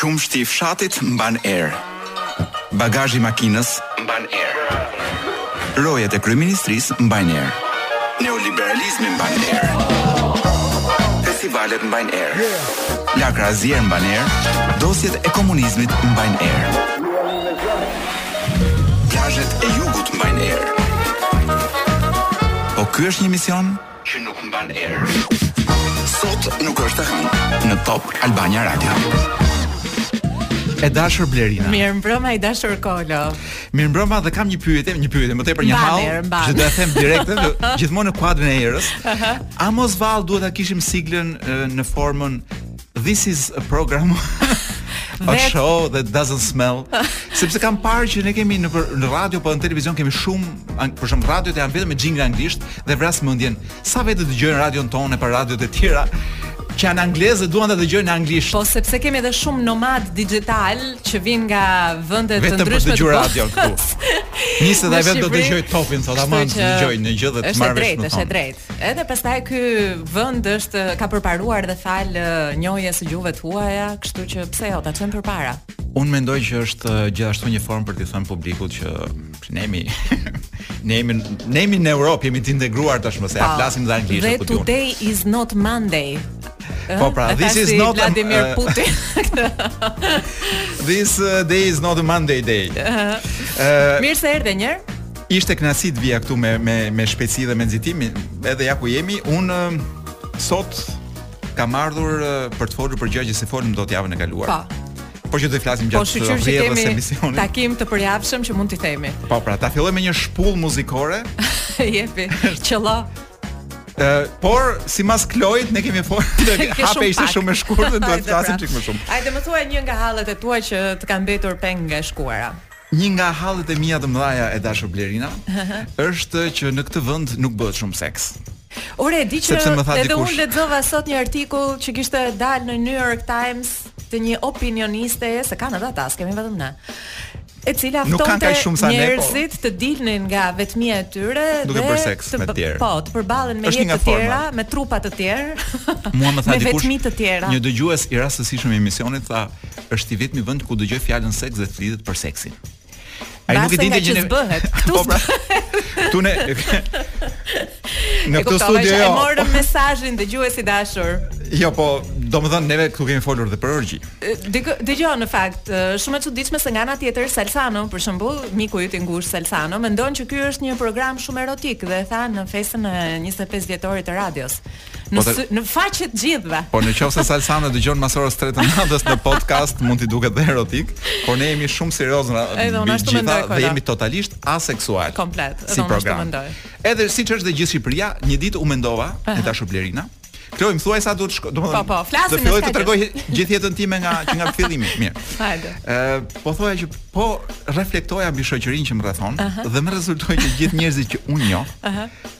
Qumështi i fshatit mban erë. Bagazhi i makinës mban erë. Rojet e kryeministrisë mbajnë erë. Neoliberalizmi mban erë. Festivalet mbajnë erë. Lakra e zier mban erë. Dosjet e komunizmit mbajnë erë. Plazhet e jugut mbajnë erë. Po ky është një mision? që nuk mban erë. Sot nuk është e hënë në Top Albania Radio. E dashur Blerina. Mirëmbrëma i dashur Kolo. Mirëmbrëma dhe kam një pyetje, një pyetje më tepër një hall. Që do ta them direkt, gjithmonë në kuadrin e erës. A mos vallë duhet ta kishim siglën në formën This is a program a show that doesn't smell sepse kam parë që ne kemi në në radio jo në televizion kemi shumë për shemb radiot janë vetëm me jingle anglisht dhe vras mendjen sa vetë dëgjojnë radion tonë apo radiot e tjera që janë anglezë dhe duan ta dëgjojnë në anglisht. Po sepse kemi edhe shumë nomad digital që vijnë nga vende të ndryshme. Vetëm për të dëgjuar radio këtu. Nisë dhe vetë do të dëgjoj Topin sot, aman të dëgjoj një gjë dhe të marrësh më. Është drejt, është drejt. Edhe pastaj ky vend është ka përparuar dhe falë njohjes së gjuhëve të huaja, kështu që pse jo, ta çojmë përpara. Un mendoj që është gjithashtu një formë për t'i thënë publikut që ne jemi ne jemi ne jemi në Europë, jemi të integruar tashmë se ja po, flasim dhe anglisht apo jo. Today is not Monday. Po pra, uh, this is not Vladimir Putin. this uh, day is not a Monday day. Uh, Mirë se erdhe njëherë. Ishte kënaqësi të vija këtu me me me shpejtësi dhe me nxitim, edhe ja ku jemi. Un sot kam ardhur për të folur për gjëra që s'i folëm dot javën e kaluar. Po. Po që do të flasim po, gjatë po, rrjedhës së emisionit. Takim të përjavshëm që mund t'i themi. Po pra, ta fillojmë me një shpullë muzikore. Jepi, qëllo. Uh, por sipas Kloit ne kemi fol hapja ishte shumë e shkurtë do të flasim pra. çik më shumë. Hajde më thuaj një nga hallet e tua që të kanë mbetur peng nga shkuara. Një nga hallet e mia të mëdha e dashur Blerina është që në këtë vend nuk bëhet shumë seks. Ore, e di që edhe dikush... unë lexova sot një artikull që kishte dalë në New York Times të një opinioniste se kanë edhe ata, s'kemi vetëm ne. E cila ftonte po. njerëzit të dilnin nga vetmia e tyre duke dhe bërë seks me të tjerë. Po, të përballen me jetë të tjera, me trupa të tjerë. Mua më tha dikush, me vetmi të tjera. Një dëgjues i rastësishëm i emisionit tha, është i vetmi vend ku dëgjoj fjalën seks dhe flitet për seksin. Ai nuk e dinte që s'bëhet. Këtu. Po, pra. Këtu ne. Në këtë studio jo. E morëm mesazhin dëgjues i dashur. Jo, po, domethënë neve këtu kemi folur dhe për orgji. Dëgjoj në fakt, shumë e çuditshme se nga ana tjetër Salsano, për shembull, miku yt i ngushtë Salsano, mendon që ky është një program shumë erotik dhe tha në festën e 25 vjetorit të radios. Po Në, të- sy- në faqe të gjithëve. Por në qoftë se Salsano dëgjon mas orës 3 të natës në podcast, mund t'i duket dhe erotik, por ne jemi shumë serioz në Edhe unë mbi ashtu të gjitha mendoj, dhe Kola. jemi totalisht aseksual. Komplet, edhe si unë ashtu program. mendoj. Edhe siç është dhe gjithë Shqipëria, një ditë u mendova e dashur Blerina. Kloj, më thuaj sa duhet shko, domethënë, Po, po, flasim, do filloj s'ka të tregoj gjithë jetën time nga që nga fillimi. Mirë. Hajde. Ë, po thoja që po reflektoja mbi shoqërinë që më rrethon dhe më rezultoi që gjithë njerëzit që unë njoh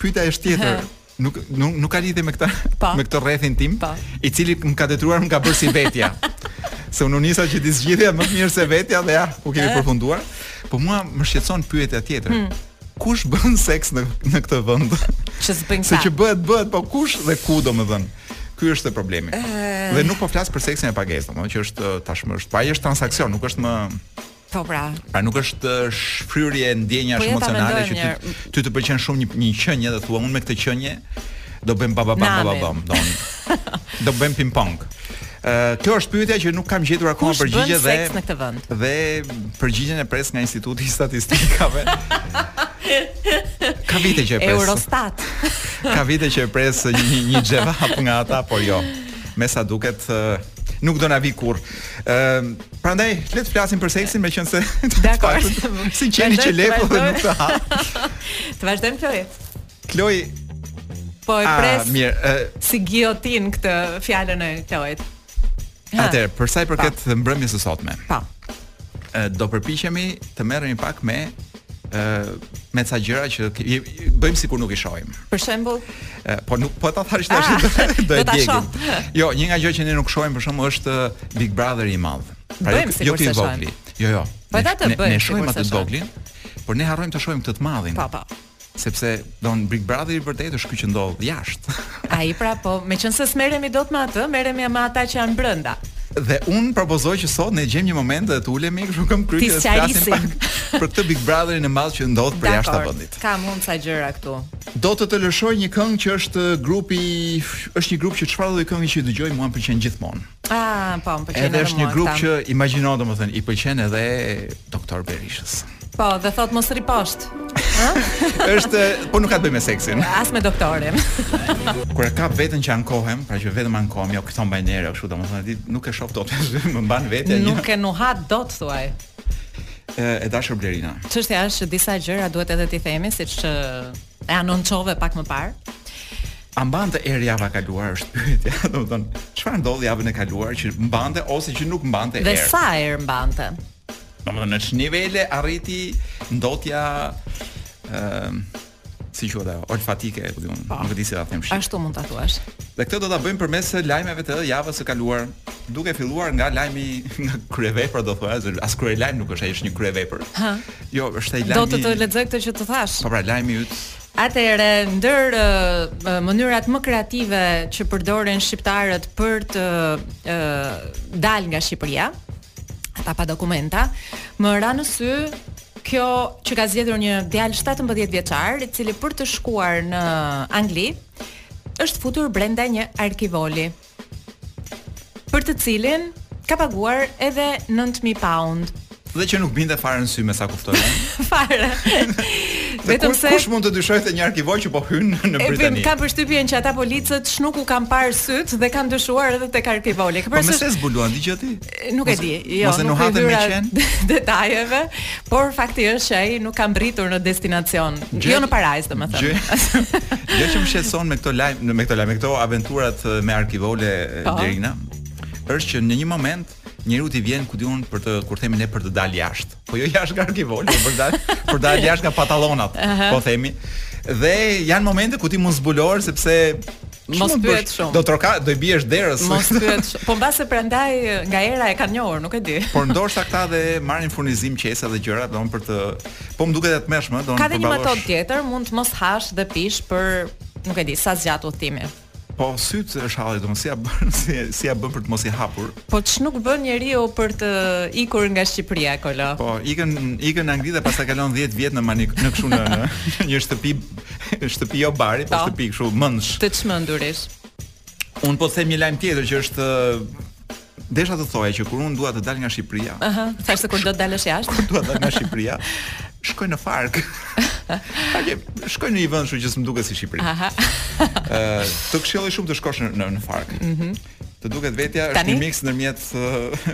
Pyetja është tjetër. Nuk nuk nuk ka lidhje me këtë po. me këtë rrethin tim, pa. Po. i cili më ka detyruar më ka bërë si vetja. se unë nisa që t'i zgjidhja më mirë se vetja dhe ja, ku kemi përfunduar. Po mua më shqetëson pyetja tjetër. Hmm. Kush bën seks në në këtë vend? Që s'bën Se që bëhet bëhet, po kush dhe ku domethën? Ky është problemi. E... Dhe nuk po flas për seksin me pagesë, domethënë që është tashmë është, pa është transaksion, nuk është më Po pra. Pra nuk është shfryrje ndjenjash po emocionale që ty, ty të pëlqen shumë një një qenie dhe thua unë me këtë qenie do bëjmë ba ba ba bam don. Do bëjmë ping pong. Ë kjo është pyetja që nuk kam gjetur akoma përgjigje dhe seks në këtë vend. Dhe përgjigjen e pres nga Instituti i Statistikave. ka vite që e pres. Eurostat. ka vite që e pres një një xhevap nga ata, por jo. Me sa duket nuk do na vi kurr. Ëm, uh, prandaj le të flasim për seksin, meqense dakor, si qeni që leh po dhe nuk të ha. Të vazhdojmë Kloj. Kloj Po e ah, pres. Ah, mirë. Uh, si gijotinë këtë fjalën e Klojit. Atëherë, për sa i përket ah. mbrëmjes së sotme. Po. do përpiqemi të merremi pak me me ca gjëra që bëjmë sikur nuk i shohim. Për shembull, po nuk po ta thash tash ah, do ta djegim. Jo, një nga gjërat që ne nuk shohim për shembull është Big Brother i madh. Pra, bëjmë jo, jo sikur të shohim. Jo, jo. Po ta të bëjmë. Ne shohim atë të voglin, por ne harrojmë të shohim këtë të madhin. Po, po. sepse don Big Brother i vërtetë është ky që ndodh jashtë. Ai pra po, meqense s'merremi dot me atë, merremi me ata që janë brenda. Dhe un propozoj që sot ne të gjejmë një moment dhe të ulemi kështu këmbëkryq dhe të flasim pak për këtë Big Brotherin e madh që ndodh përjashta vendit. Kam unë ca gjëra këtu. Do të të lëshoj një këngë që është grupi, është një grup që çfarë lloj këngë që dëgjoj mua më pëlqen gjithmonë. Ah, po, më pëlqen edhe Edhe është një grup që imagjino domethënë i pëlqen edhe Doktor Berishës. Po, dhe thot mos rri poshtë. është, po nuk ka të bëjë me seksin. As me doktorin. Kur e kap veten që ankohem, pra që vetëm ankohem, jo këto mbajnë erë, kështu domethënë ti nuk e sheh dot, më mban vetë një. Nuk e nuhat dot thuaj. E, e dashur Blerina. Çështja është që disa gjëra duhet edhe t'i themi, siç e anoncove pak më parë. A mbante erë java kaluar është pyetja, domethënë, çfarë ndodhi javën e kaluar që mbante ose që nuk mbante erë? Dhe sa erë mbante? Domethënë në ç'nivele arriti ndotja ë uh, si quhet ajo, olfatike, ku di unë, po nuk e di si ta them shqip. Ashtu mund ta thuash. Dhe këtë do ta bëjmë përmes lajmeve të javës së kaluar, duke filluar nga lajmi nga kryevepra do thoja, as kryelajm nuk është, ai është një kryevepër. Jo, është ai lajmi. Do të të lexoj këtë që të thashë. Po pra, lajmi yt Atëherë, ndër uh, mënyrat më kreative që përdorin shqiptarët për të uh, dalë nga Shqipëria, ata pa dokumenta, më ra në sy kjo që ka zgjedhur një djalë 17 vjeçar, i cili për të shkuar në Angli është futur brenda një arkivoli. për të cilin ka paguar edhe 9000 pound. Dhe që nuk binte fare në sy me sa kuptoj. fare. Vetëm se kush mund të dyshojë te një arkivol që po hyn në Britani. Kam përshtypjen që ata policët nuk u kanë parë sytë dhe kanë dyshuar edhe tek arkivoli. Po pse zbuluan ti? Nuk e di, jo, mos e nuhatën me qen. Detajeve, por fakti është që ai nuk ka mbërritur në destinacion, Gjë, jo në Parajsë, domethënë. Gjë që më shqetëson me këto lajm, me këto lajm, me këto aventurat me arkivole po. Lerina, është që në një moment njeriut i vjen ku di unë për të kur themi ne për të dalë jashtë. Po jo jashtë nga arkivole, por për dalë për dalë jashtë nga pantallonat, uh -huh. po themi. Dhe janë momente ku ti mund të zbulohesh sepse Mos pyet shumë. Do trokasësh, do i biesh derës. Mos pyet shumë. Po mbase prandaj nga era e kanë njohur, nuk e di. Por ndoshta këta dhe marrin furnizim qese dhe gjëra, domethënë për të po më duket e tmerrshme, domethënë Ka dhe një metodë tjetër, mund të mos hash dhe pish për, nuk e di, sa zgjat udhëtimi. Po sytë është halli, domethënë si ja bën, si si ia bën për të mos i hapur. Po ç'nuk bën njeriu për të ikur nga Shqipëria, Kolo? Po ikën ikën në Angli dhe pastaj kalon 10 vjet në manik, në kështu në, në një shtëpi shtëpi jo bari, po, po. shtëpi kështu mendsh. Të çmendurish. Unë po them një lajm tjetër që është Desha të thoja që kur unë dua të dal nga Shqipëria. Ëh, uh -huh, thashë kur do të dalësh jashtë. Kur dua të dal nga Shqipëria, shkoj në Farkë. Okej, shkoj në një vend që s'më duket si Shqipëri. Ëh, uh, të këshilloj shumë të shkosh në në, në Farkë. Mhm. Mm Të duket vetja është një mix ndërmjet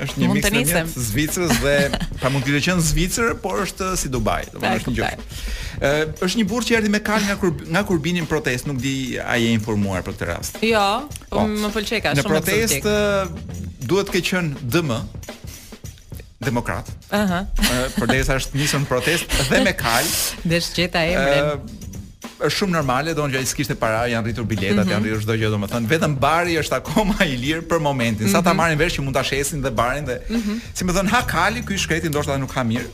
është një mix ndërmjet Zvicrës dhe po mund të ketë qenë Zvicër, por është si Dubai, domethënë është një gjë. Ë është një burrë që erdhi me kalë nga kur, nga Kurbini në protestë, nuk di a je informuar për këtë rast. Jo, po, po. më pëlqejka shumë. Në protestë duhet të ketë qenë DM, demokrat. Aha. Uh -huh. Por derisa është nisur në protestë dhe me kalë. Dhe shqeta emrin. Uh, është shumë normale, doja që s'kishte para, janë rritur biletat, mm -hmm. janë rritur çdo gjë, domethënë, vetëm bari është akoma i lirë për momentin. Mm -hmm. Sa ta mhm. marrin vesh që mund ta shesin dhe barin dhe mm -hmm. si më thon ha kali, ky i shkreti ndoshta nuk ka mirë.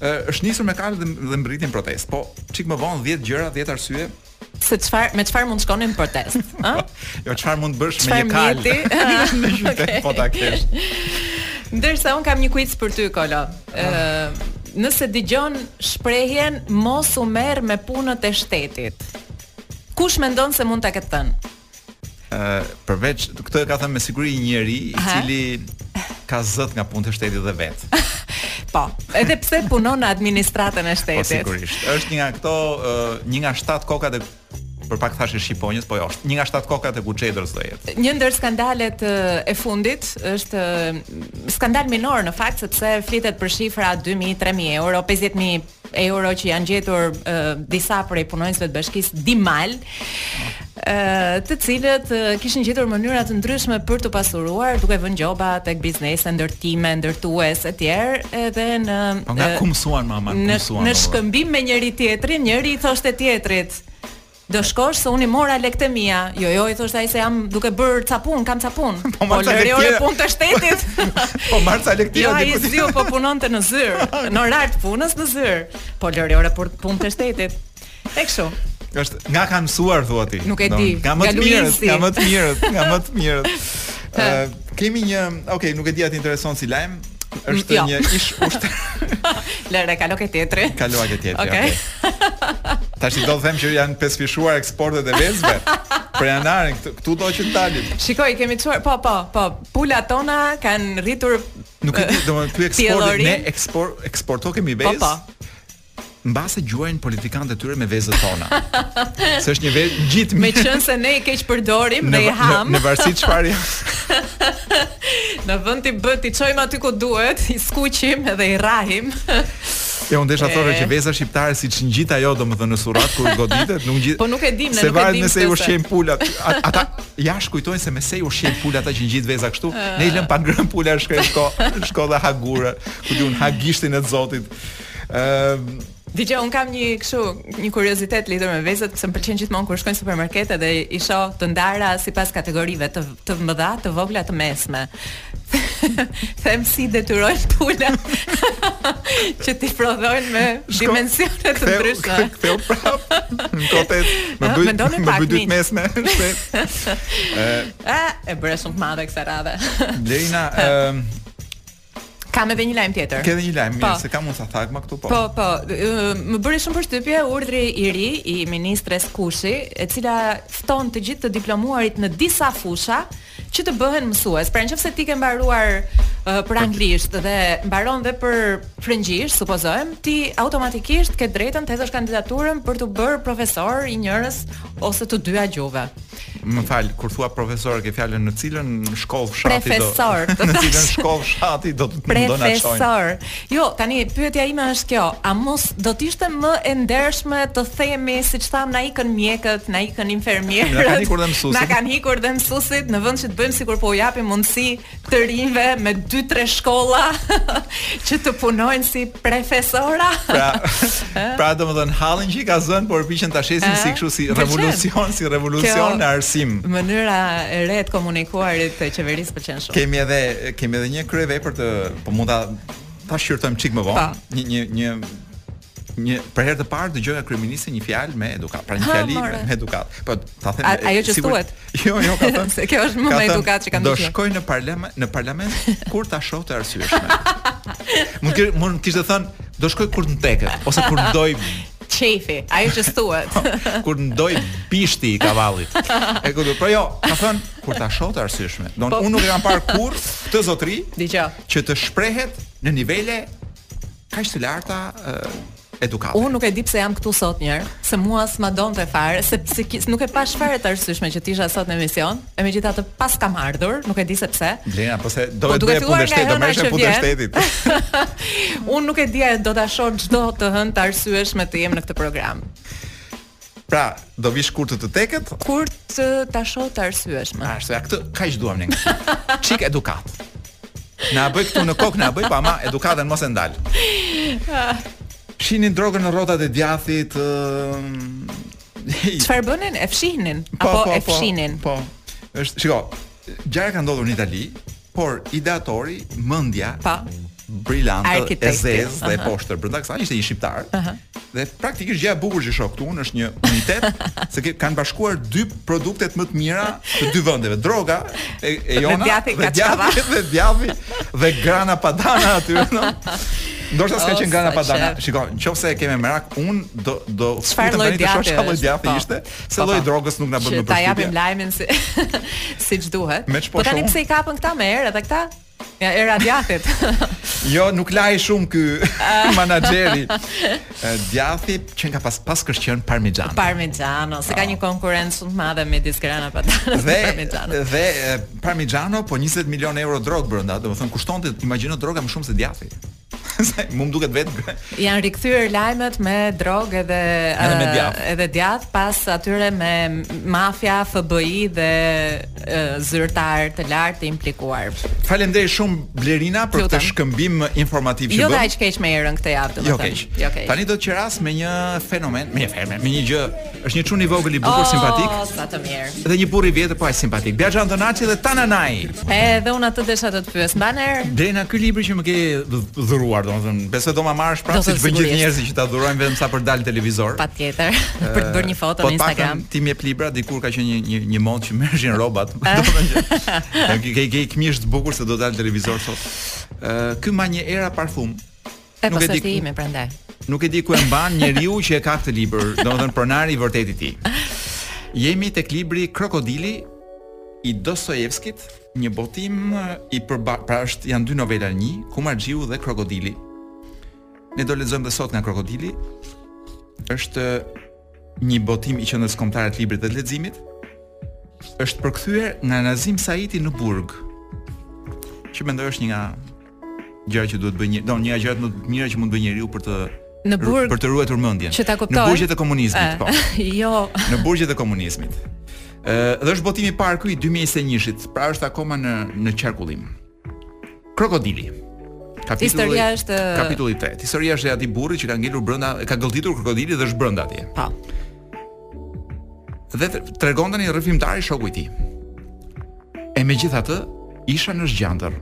Ë është nisur me kalë dhe, dhe mbërriti në protestë. Po çik më vonë 10 gjëra, 10 arsye se çfarë me çfarë mund të shkonin në protestë, ë? jo çfarë mund të bësh me një kalë. Çfarë mjeti? okay. po ta kesh. Ndërsa unë kam një quiz për ty, Kolo. Ë, uh, nëse dëgjon shprehjen mos u merr me punët e shtetit. Kush mendon se mund ta ketë thënë? Uh, përveç këtë e ka thënë me siguri një njeri i cili ka zor nga punët e shtetit dhe vetë. po, edhe pse punon në administratën e po, shtetit. Po sigurisht. Është një nga këto uh, një nga shtatë kokat e për pak thashë shqiponjës, po jo, është një nga shtatë kokat e kuçedrës do jetë. Një ndër skandalet e fundit është skandal minor në fakt sepse flitet për shifra 2000, 3000 euro, 50000 euro që janë gjetur e, disa prej punonjësve të bashkisë Dimal, e, të cilët e, kishin gjetur mënyra të ndryshme për t'u pasuruar duke vënë gjoba tek biznese, ndërtime, ndërtues etj. Edhe në Po nga e, ku mësuan mama, ku në, mësuan? në mama? shkëmbim me njëri-tjetrin, njëri i thoshte tjetrit. Do shkosh se unë i mora lekët e mia. Jo, jo, i thoshte ai se jam duke bërë ca punë, kam ca punë. Po, po lëri ore punët e shtetit. po marr ca lekë tira. Jo, ai i ziu po punonte në zyrë, në orar të punës në zyrë. Po lëri ore punët e shtetit. Tek kështu. Është nga kanë mësuar thua ti. Nuk e di. Nga më të mirët, nga më të mirët, nga më të mirët. Kemi një, ok, nuk e di a të intereson si lajm, është jo. një ish ushtar. Lëre, kalo ke tjetri. Kalo ke tjetri, ok. okay. Tashi do të them që janë pesfishuar eksportet e vezëve. Për janarin këtu, këtu doja që të dalim. Shiko, kemi çuar, po, po, po, pulat tona kanë rritur Nuk e di, domethënë ky eksport ne eksport eksportokemi vezë. Po, po. Mbase gjuajnë politikanët e tyre me vezët tona. Se është një vezë gjithë mirë. Meqense ne i keqpërdorim dhe i ham. Në varësi çfarë i ham. Në vend t'i bë t'i çojmë aty ku duhet, i skuqim dhe i rrahim. Ja unë desha të them që veza shqiptare siç ngjit ajo domethënë në surrat kur goditet, nuk ngjit. Po nuk e dim, ne nuk e dim. Se varet me se i ushqejnë pulat. Ata jashtë kujtojnë se me se i ushqejnë pulat ata që ngjit veza kështu, ne i lëmë pa ngrënë pulat e shkreta shko, shko dhe ha gurë, ku di unë ha gishtin e të zotit. Ëm Dëgjo, unë kam një kështu, një kuriozitet lidhur me vezët, se më pëlqen gjithmonë kur shkoj në supermarkete dhe i shoh të ndara sipas kategorive, të të mëdha, të vogla, të mesme. Them si i detyrojnë pulat që t'i prodhojnë me dimensione të ndryshme. Kthehu prapë. Në kotec, më bëj më bëj të mesme. Ë, e bëre shumë të madhe kësaj radhe. Blerina, ë Kam edhe një lajm tjetër. Ke edhe një lajm, mirë, po. se kam unë sa thagma këtu po. Po, po. Më bëri shumë përshtypje urdhri i ri i ministres Kushi, e cila fton të gjithë të diplomuarit në disa fusha që të bëhen mësues. Pra nëse ti ke mbaruar uh, për anglisht dhe mbaron dhe për frëngjisht, supozojmë, ti automatikisht ke të drejtën të hedhësh kandidaturën për t'u bërë profesor i njërës ose të dyja gjuhëve. Më fal, kur thua profesor, ke fjalën në cilën shkollë fshati do? Profesor, të në cilën shkollë fshati do të na çojnë? Profesor. Jo, tani pyetja ime është kjo, a mos do të ishte më e ndershme të themi, siç thamë, na ikën mjekët, na ikën infermierët. Na kanë ikur dhe mësuesit. Na kanë ikur dhe mësuesit në vend që të bëjmë sikur po u japim mundësi të rinjve me dy tre shkolla që të punojnë si profesora. pra, pra domethënë hallin që i ka zënë, përpiqen ta shesin si kështu si revolucion, si revolucion në arsim. Mënyra e re e të komunikuarit të qeverisë më pëlqen shumë. Kemi edhe kemi edhe një kryevepër të po mund ta ta shqyrtojmë çik më vonë. Po. Një një një Një për herë të parë dëgjoja kryeministrin një fjalë me edukatë, pra një fjali me, me edukatë. Po ta them A, ajo që sigur, thuhet. Jo, jo, ka thënë se kjo është më me edukatë që kam dëgjuar. Do shkoj në parlament, në parlament kur ta shoh të arsyeshme. mund të mund të kishte thënë do shkoj kur të më teket ose kur ma do qejfi, ajo që thuhet. kur ma do bishti i kavallit. E kuptoj, po jo, ka thënë kur ta shoh të arsyeshme. Don po, unë nuk e kam parë kurr këtë zotri. Dëgjo. Që të shprehet në nivele kaq të larta edukate. Unë nuk e di pse jam këtu sot një herë, se mua s'ma donte fare, se pse nuk e pashë fare të arsyeshme që të isha sot në emision. E megjithatë paskam ardhur, nuk e di sepse. Lena, po se do po të bëj punë shtetit, do merresh punë shtetit. Unë nuk e di a do ta shoh çdo të hënë të arsyeshme të jem në këtë program. Pra, do vish kur të të teket? Kur të ta shoh të arsyeshme. Arsyeja këtë kaq duam ne. Çik edukatë. Na bëj këtu në kokë, na bëj po ama edukatën mos e ndal. Fshihnin drogën në rrotat e djathit. Çfarë bënin? E fshihnin po, apo po, e po, fshihnin? Po. Është, shiko, gjëra kanë ndodhur në Itali, Por ideatori, mendja, pa brilante, Arkitekti. e zezë dhe e poshtër brenda kësaj ishte një shqiptar. Uh -huh. Dhe praktikisht gjëja e bukur që shoh këtu është një unitet se ke, kanë bashkuar dy produktet më të mira të dy vendeve, droga e, e jona dhe djathi dhe djathi dhe, djathi, dhe grana padana aty, no? Ndoshta s'ka qenë grana padana. Shikoj, nëse e ke merak, unë do do çfarë lloj djathi ishte? Pse lloj i drogës nuk na bën më përshtypje. Ta japim lajmin si siç duhet. Po, po tani pse i kapën këta njëherë edhe këta? Ja era djathit. jo, nuk lahej shumë ky menaxheri. Djathi që nga pas paskësh qenë Parmigiano. Parmigiano, se ka një konkurrencë shumë të madhe midis Grana Padano dhe Parmigiano. Dhe Parmigiano po 20 milionë euro drog brenda, domethënë kushtonte, imagjino droga më shumë se djathi. Mu m'duket vetja. Janë rikthyer lajmet me drogë edhe edhe me djath. Edhe djath pas atyre me mafia, FBI dhe zyrtarë të lartë të implikuar. Faleminderit shumë Blerina për këtë shkëmbim informativ që po bën. Jo kaq keq me erën këtë javë domethënë. Jo keq. Jo keq. Tani do të qeras me një fenomen, me një fenomen, me një gjë Është një çun i vogël i bukur, oh, simpatik. Oh, sa të mirë. Dhe një burrë i vjetër po aq simpatik. Biagio Antonacci dhe Tananai. Edhe unë atë desha të të pyes. Mbaner. Denada ky libri që më ke dhuruar, domethënë, besoj do ma marrësh prapë siç bëjnë gjithë njerëzit që ta dhurojnë vetëm sa për dal televizor. Patjetër. Për të bërë një foto po në Instagram. Po ti më jep libra, dikur ka qenë një një një modë që merreshin rrobat. Domethënë, ke ke këmishë të bukur se do dal televizor sot. Ë, ky mban një erë parfum. E nuk e di ti më prandaj. Nuk e di ku e mban njeriu që e ka këtë libër, domethënë pronari i vërtetë i tij. Jemi tek libri Krokodili i Dostojevskit, një botim i përba, pra është janë dy novela në një, Kumarxhiu dhe Krokodili. Ne do lexojmë dhe sot nga Krokodili. Është një botim i qendrës kombëtare të librit dhe të leximit. Është përkthyer nga Nazim Saiti në burg. Që mendoj është një nga gjërat që duhet bëjë, ndër gjërat më të mira që mund të bëjë njeriu për të në burg për të ruajtur mendjen. Që ta kuptoj. Në burgjet e komunizmit, po. jo. Në burgjet e komunizmit. Ë, dhe është botimi i parë i 2021-shit, pra është akoma në në qarkullim. Krokodili. Kapitulli, historia është kapitulli 8. Historia është e atij burrit që ka ngelur brenda, e ka gëlltitur krokodili dhe është brenda atje. Po. Dhe tregon tani rrëfimtari shoku i tij. E megjithatë, isha në zgjandërr.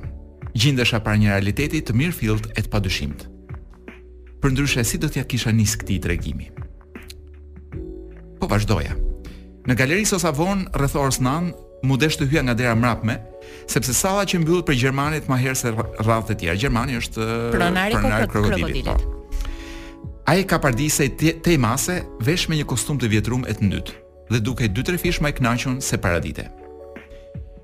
Gjindesha para një realiteti të mirëfilltë e të padyshimtë. Përndryshe si do t'ia kisha nisë këtij tregimi? Po vazhdoj. Në galeri sosa vonë, rreth orës 9, mu desh të hyja nga dera e mrapme, sepse salla qe mbyllë prej gjermanit ma herët se radhët e tjera. Gjermani është pronari i krokodilit. Po. Ai kapardisej tej mase, veshë me një kostum të vjetrum e të ndytë. dhe dukej dy-trefish ma i kënaqun se paradite.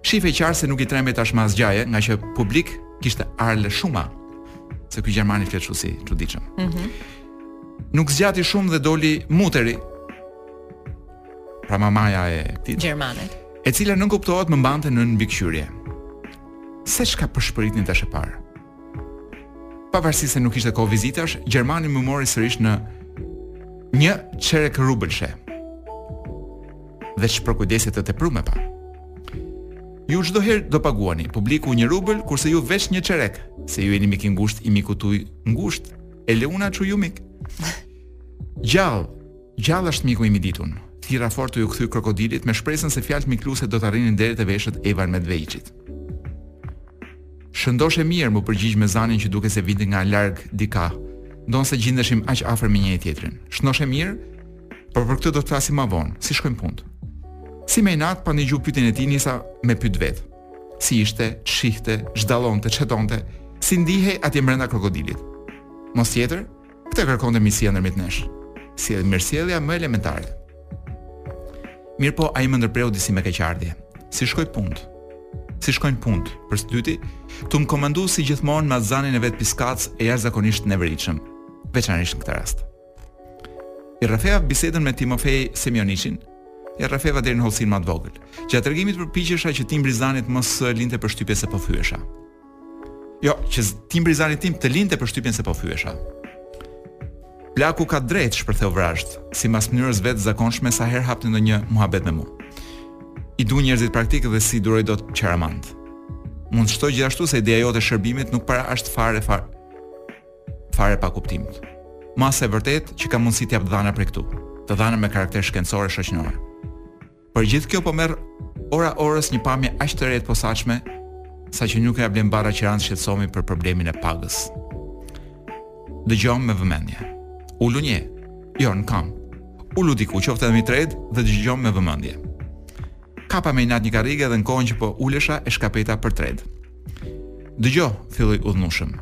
Shifej qartë se nuk i trembej tashmë asgjaje, ngaqë publik kishte arle shuma, se ky gjermani flet shusi, çuditshëm. Mhm. Mm nuk zgjati shumë dhe doli muteri. Pra mamaja e këtij gjermanit, e cila nënkuptohet më mbante nën mbikëqyrje. Se çka pëshpëritnin tash e parë. Pavarësisht se nuk ishte kohë vizitash, Gjermani më mori sërish një çerek rubëlshe. Dhe ç'përkujdesje të teprume pa. Ju çdo herë do paguani publiku një rubël, kurse ju veç një çerek, se ju jeni mik i ngushtë i mikut tuj ngushtë. Edhe unë çmoj mik. Gjall, gjall ashtë miku im i ditun. Thirra fort tuj iu kthy krokodilit me shpresën se fjalët mikluse do të arrinin deri te veshët e Ivan Matveiçit. Shëndoshë e mirë, m'u përgjigj me zanin që dukej se vinte nga larg dikah, ndonëse gjindeshim aq afër me njëri-tjetrin. Shëndoshë e mirë? Por për këtë do të flasim ma vonë. Si shkojnë punët? Si me inat, pa ndigju pyetjen e tij, nisa me pyet vetë. Si ishte, ç'shihte, ç'dallonte, ç'hetonte, si ndihej atje mbrenda krokodilit? Mos tjetër, Këtë e kërkonte miqësia ndërmjet nesh. Si edhe mirësjellja më elementare. Mirpo ai më ndërpreu disi me keqardhje. Si shkojnë punët? Si shkojnë punët? Përsëdyti, tu më komandu si gjithmonë me at zanin e vet piskac e jashtëzakonisht neveritshëm, veçanërisht në këtë rast. I rrëfeva bisedën me Timofej Semjoniçin, i rrëfeva deri në hollësinë ma të vogël. Gjatë tregimit përpiqesha që timbri i zanit mos linte përshtypje se po fyesha. Jo, që timbri i zanit tim të linte përshtypjen se po fyesha. Plaku ka të drejtë shpërtheu vrazhd, simas mënyrës vet të zakonshme sa herë hapte ndonjë muhabet me mu. I du njerëzit praktikë dhe s'i duroj dot qaramanët. Mund të shtoj gjithashtu se ideja jote e shërbimit nuk para ashtë fare fare, fare pa kuptim. Ma se e vërtetë që kam mundësi t'jap të dhana prej këtu, të dhana me karakter shkencore e shoqnore. Por gjithë kjo po merr ora orës një pamje aq të re, të posaçme, saqë nuk ia vlen barra qiranë shqetësimi për problemin e pagës. Dëgjomë me vëmendje. Ulun je? Jo, në kam. Ulu diku, qoftë edhe mi trevë dhe dëgjomë me vëmendje. Kapa me inat një karrige dhe në kohën që po ulesha e shkapeta për trevë. Dëgjo, filloi urdhnueshëm.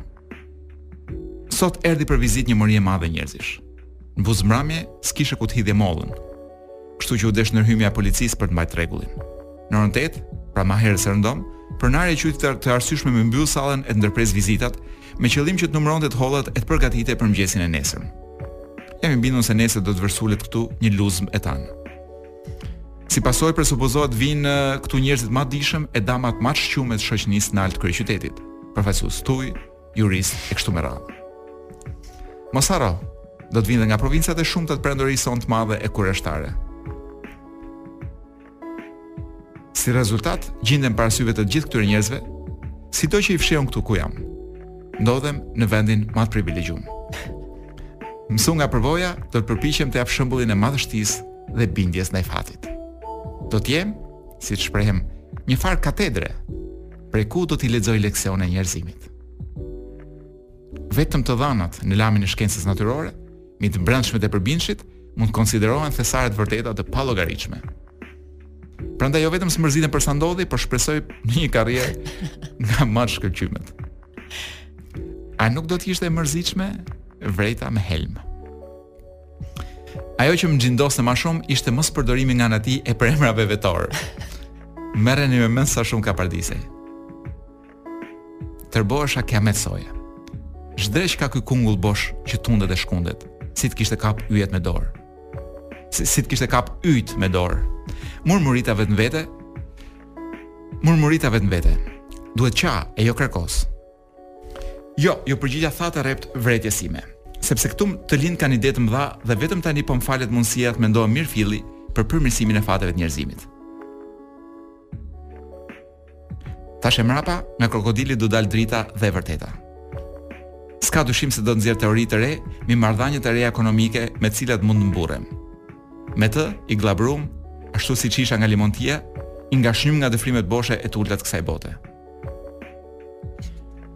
Sot erdhi për vizitë një mori e madhe njerëzish. Në buzëmbramje, s'kishe ku t'hidhje mollën, kështu që u desh ndërhymja e policisë për të mbajtë rregullin. Në orën 8, pra ma herët se rëndom, pronari e quajti të, të arsyeshme me mbyll sallën e të ndërpresë vizitat, me qëllim që të numëronte të hollat e të përgatitej për mëngjesin e nesërm. Jam i bindur se nesër do të vërsulet këtu një luzmë e tanë. Si pasojë presupozohet të vijnë eh, këtu njerëzit ma të dijshëm e damat ma të shqume të shoqnisë së naltë të kryeqytetit. Përfaqësues të huj, juristë e kështu me radhë. Mos harro, do të vijnë nga provincat e shumta të perandorisë sonë të madhe e kureshtare. Si rezultat, gjindem para syve të të gjithë këtyre njerëzve, sido që i fshehun këtu ku jam. Ndodhem në vendin ma të privilegjum. Mësu nga përvoja, do të përpiqem të jap shembullin e madhështisë dhe bindjes ndaj fatit. Do të jem, siç shprehem, njëfarë katedre Prej ku do t'i lexoj leksione njerëzimit? Vetëm të dhënat në lamën e shkencës natyrore, mi të brendshmet e përbindshit, mund të konsiderohen thesare të vërteta të pallogaritshme. Prandaj jo vetëm s'mërzitem për sa ndodhi, por shpresoj në një karrierë nga më të shkëlqymet. A nuk do të ishte e mërzitshme vrejta me helm? Ajo që më xhindoste ma shumë ishte mospërdorimi nga ana e tij e përemrave vetorë. Merreni me mend sa shumë kapardisej. Tërbohesha kur e mendoja. Ç'dreq ka ky kungull bosh që tundet e shkundet, si të kishte kap yjet me dorë. Si, si të kishte kap yjet me dorë. Murmurita vetë me vete, murmurita vetë me vete. Duhet qa e jo krekosë. Jo, iu përgjigj ai thatë e rrept vërejtjes sime. Sepse këtu të lindkan ide të mëdha dhe vetëm tani po më falet mundësia të mendohem mirëfilli për përmirësimin e fateve të njerëzimit. Tash e mrapa, nga krokodili do dalë drita dhe e vërteta. S'ka dyshim se do të nxjerr teori të re mbi marrëdhëniet e reja ekonomike me të cilat mund të mburrem. Me të i gllabrum, ashtu siç isha nga limontia, i ngashnjym nga dëfrimet boshe e të ulta të kësaj bote.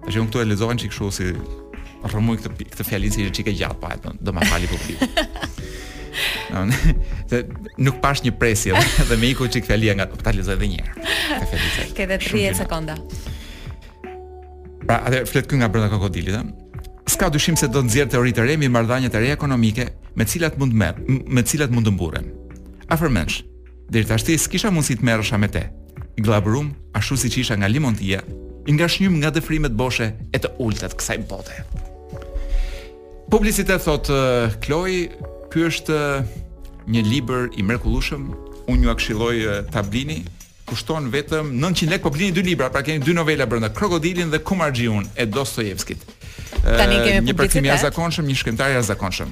Tash unë këtu e lexova çik kështu si rrëmujë këtë, këtë fjalinë se ishte çikë e gjatë pa po, e do ma fali publiku. Se nuk pashë një presje dhe, dhe më iku çik fjalia nga ta lexoj dhe një herë. Ke 30 sekonda. Pra, ai flet këtu nga brenda krokodilit, ëh. S'ka dyshim se do nxjerr teori të re mi marrëdhëniet e reja ekonomike me cilat mund me, me cilat mund të mburrem. Afërmendsh, Deri tashti s'kisha mundësi të merresha me te. I gllabërum, ashtu siç isha nga limontia, i ngashnjym nga dëfrimet boshe e të ulëta të kësaj bote. Publicitet thotë Kloi, ky është një libër i mrekullueshëm. Unë ju këshilloj ta blini, kushton vetëm 900 lekë, po blini dy libra, pra keni dy novela brenda, Krokodilin dhe Kumarxhiun e Dostojevskit. Tani kemi një përkthim i jashtëzakonshëm, një shkrimtar i jashtëzakonshëm.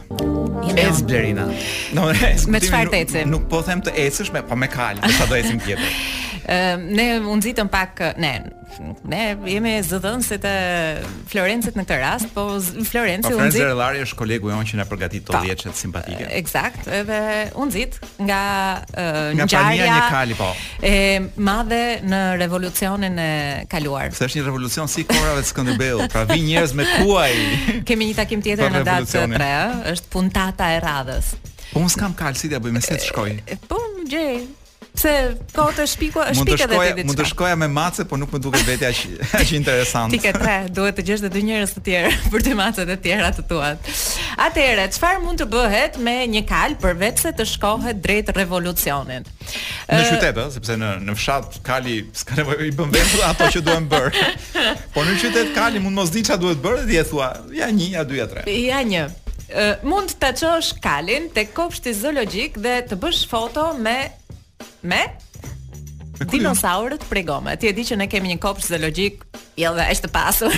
Ec Blerina. No, ec. Me çfarë të ecim? Nuk po them të ecësh, me po me kalë, do të ecim tjetër. Ëm ne u nxitëm pak ne ne jemi zëdhënëse të Florencit në këtë rast, po Florenci po, u nxit. Florenci Rellari është kolegu jonë që na përgatit të dhjetëshat simpatike. Eksakt, edhe u nxit nga uh, ngjarja e kalit po. E madhe në revolucionin e kaluar. Se është një revolucion si kohërave të Skënderbeut, pra vijnë njerëz me kuaj. Kemi një takim tjetër në datë 3, është puntata e radhës. Po unë s'kam kalë, si t'ia bëjmë, se të shkoj? Po, më gjej, Se po të shpikua, është pikë edhe ti. Mund të shkoja me mace, por nuk më duket vetja aq aq interesant. Ti ke tre, duhet të gjesh edhe dy njerëz tjerë për të macet e tjera të tuat. Atëherë, çfarë mund të bëhet me një kal përveç se të shkohet drejt revolucionit? Në qytet, ëh, sepse në në fshat kali s'ka nevojë i bën vetë ato që duhen bërë. Por në qytet kali mund mos di çfarë duhet bërë dhe i thua, ja 1, ja 2, ja 3. Ja 1. Uh, mund të çosh kalin te kopshti zoologjik dhe të bësh foto me me dinosaurët prej gome. Ti e di që ne kemi një kopsht zoologjik, jo dhe është të pasur.